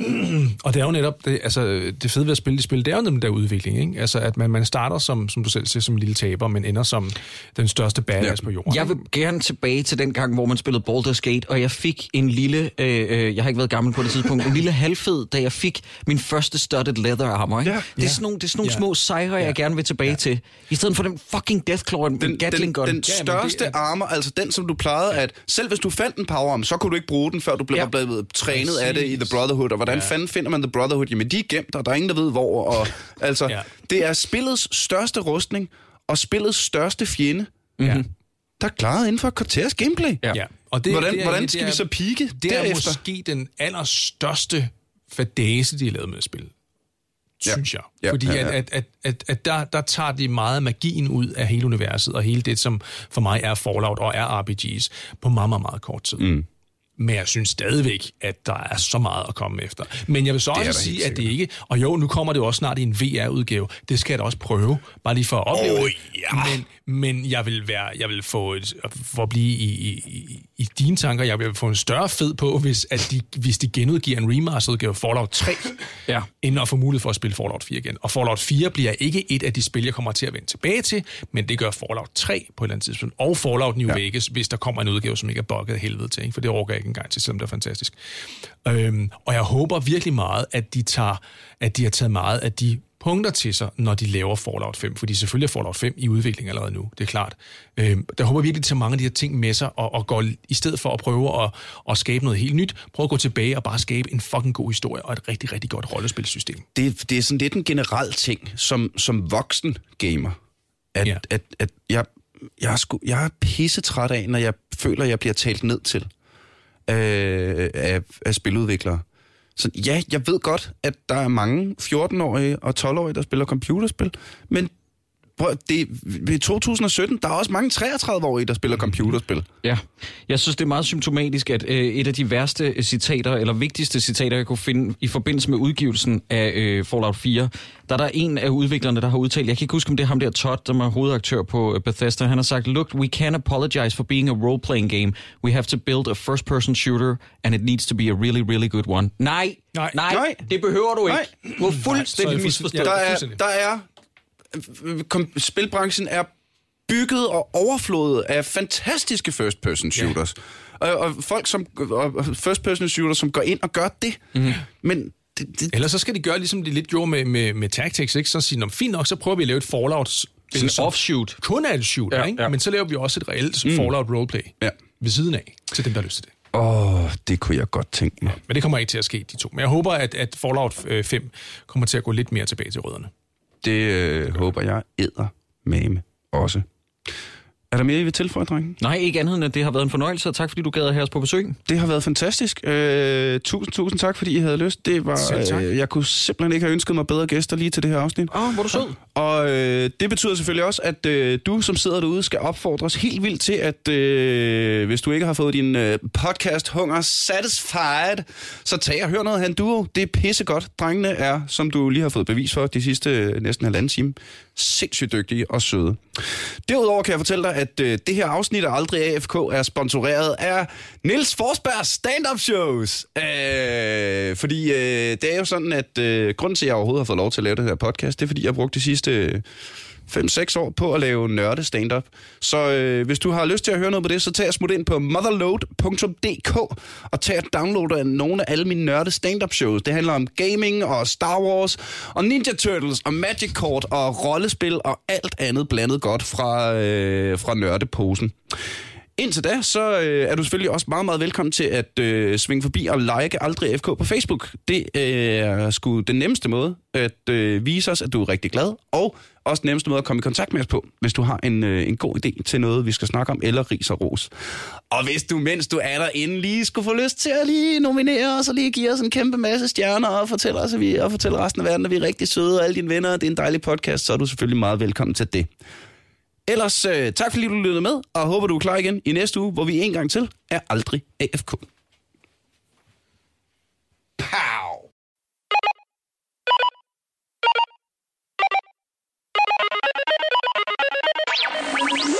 og det er jo netop, det, altså, det fede ved at spille de spil, det er jo den der udvikling, ikke? Altså, at man, man starter som, som du selv siger, som en lille taber, men ender som den største badass Ja. på jorden. Jeg vil gerne tilbage til den gang, hvor man spillede Baldur's Gate, og jeg fik en lille, øh, øh, jeg har ikke været gammel på det tidspunkt, en lille halvfed, da jeg fik min første studded leather armor. Ikke? Ja. Det er sådan nogle, det er sådan nogle Ja. små sejre, jeg Ja. gerne vil tilbage til. I stedet for den fucking Deathclaw Den, den, Gatling den, gun. den det største er- armor, altså den, som du plejede at... Selv hvis du fandt en power arm, så kunne du ikke bruge den, før du blev Ja. ja. blevet trænet af det i The Præcis. Brotherhood. Og hvordan Ja. fanden finder man The Brotherhood? Jamen, de er gemt, og der er ingen, der ved hvor. Og, altså, Ja. Det er spillets største rustning, og spillets største fjende, Ja. der er klaret inden for et kvarters gameplay. Ja. Ja. Og det, Hvordan, det er, hvordan det skal er, vi så pike Det er derefter? måske den allerstørste fadase, de har lavet med at spille. Ja. Synes jeg. Ja, Fordi ja, ja. At, at, at, at, at der, der tager de meget magien ud af hele universet, og hele det, som for mig er Fallout og er RPG's, på meget, meget, meget kort tid. Mm. Men jeg synes stadigvæk, at der er så meget at komme efter. Men jeg vil så er også sige, at det ikke... Og jo, nu kommer det jo også snart i en VR-udgave. Det skal jeg da også prøve, bare lige for at opleve Åh, det. ja. Men, men jeg vil være, jeg vil få et, for at blive i, i, i, dine tanker, jeg vil få en større fed på, hvis, at de, hvis de genudgiver en remaster-udgave af Fallout 3, Ja. end at få mulighed for at spille Fallout 4 igen. Og Fallout 4 bliver ikke et af de spil, jeg kommer til at vende tilbage til, men det gør Fallout 3 på et eller andet tidspunkt, og Fallout New ja. Vegas, hvis der kommer en udgave, som ikke er bugget af helvede til, ikke? for det overgår jeg ikke engang til, selvom det er fantastisk. Øhm, og jeg håber virkelig meget, at de, tager, at de har taget meget af de punkter til sig, når de laver Fallout 5, fordi selvfølgelig er Fallout 5 i udvikling allerede nu, det er klart. Øh, der håber virkelig, tager mange af de her ting med sig, og, og går i stedet for at prøve at, at skabe noget helt nyt, prøve at gå tilbage og bare skabe en fucking god historie og et rigtig, rigtig godt rollespilsystem. Det, det er sådan lidt en generel ting, som, som voksen gamer, at, Ja. at, at jeg, jeg, er sgu, jeg er pissetræt af, når jeg føler, jeg bliver talt ned til øh, af, af spiludviklere. Så ja, jeg ved godt, at der er mange 14-årige og 12-årige, der spiller computerspil, men prøv, det, i 2017, der er også mange 33-årige, der spiller computerspil. Ja, jeg synes, det er meget symptomatisk, at øh, et af de værste øh, citater, eller vigtigste citater, jeg kunne finde i forbindelse med udgivelsen af øh, Fallout 4, der er der en af udviklerne, der har udtalt, jeg kan ikke huske, om det er ham der Todd, der er hovedaktør på øh, Bethesda, han har sagt, look, we can't apologize for being a role-playing game. We have to build a first-person shooter, and it needs to be a really, really good one. Nej, Nej. nej, Nej. det behøver du ikke. Nej. Du har er fuldstændig misforstået. Der er, der er spilbranchen er bygget og overflået af fantastiske first-person shooters. Ja. Og, og folk som og first-person shooters, som går ind og gør det. Mm. Men det, det, Ellers så skal de gøre, ligesom de lidt gjorde med, med, med Tactics, ikke? Så sige, "Nå, fint nok, så prøver vi at lave et Fallout Sådan en offshoot. kun er et shooter, Ja, ja, ikke? ja. men så laver vi også et reelt mm. Fallout roleplay Ja. ved siden af, til dem, der har lyst til det. åh, det kunne jeg godt tænke mig. Men det kommer ikke til at ske, de to. Men jeg håber, at, at Fallout øh, 5 kommer til at gå lidt mere tilbage til rødderne. Det øh, håber jeg æder mame også. Er der mere, I vil tilføje, drengen? Nej, ikke andet end, at det har været en fornøjelse, og tak fordi du gad at have os på besøg. Det har været fantastisk. Øh, tusind, tusind tak, fordi I havde lyst. Det var, øh, jeg kunne simpelthen ikke have ønsket mig bedre gæster lige til det her afsnit. Åh, oh, hvor du sød. Og øh, det betyder selvfølgelig også, at øh, du, som sidder derude, skal opfordres helt vildt til, at øh, hvis du ikke har fået din øh, podcast Hunger Satisfied, så tag og hør noget af Han Duo. Det er pissegodt. Drengene er, som du lige har fået bevis for de sidste øh, næsten halvanden time, sindssygt dygtige og søde. Derudover kan jeg fortælle dig, at øh, det her afsnit af Aldrig AFK er sponsoreret af Nils Forsbergs stand-up shows. Øh, fordi øh, det er jo sådan, at øh, grunden til, at jeg overhovedet har fået lov til at lave det her podcast, det er, fordi jeg har brugt de sidste 5-6 år på at lave nørde stand-up. Så øh, hvis du har lyst til at høre noget på det, så tag og smut ind på motherload.dk og tag og download nogle af alle mine nørde stand-up shows. Det handler om gaming og Star Wars og Ninja Turtles og Magic Court og rollespil og alt andet blandet godt fra, øh, fra nørdeposen. Indtil da, så øh, er du selvfølgelig også meget, meget velkommen til at øh, svinge forbi og like Aldrig FK på Facebook. Det øh, er sgu den nemmeste måde at øh, vise os, at du er rigtig glad, og også den nemmeste måde at komme i kontakt med os på, hvis du har en, øh, en god idé til noget, vi skal snakke om, eller ris og ros. Og hvis du, mens du er derinde, lige skulle få lyst til at lige nominere os, og lige give os en kæmpe masse stjerner, og fortælle, os, at vi, og fortælle resten af verden, at vi er rigtig søde, og alle dine venner, og det er en dejlig podcast, så er du selvfølgelig meget velkommen til det. Ellers øh, tak fordi du lyttede med, og håber du er klar igen i næste uge, hvor vi en gang til er aldrig AFK. Pow! Thank you.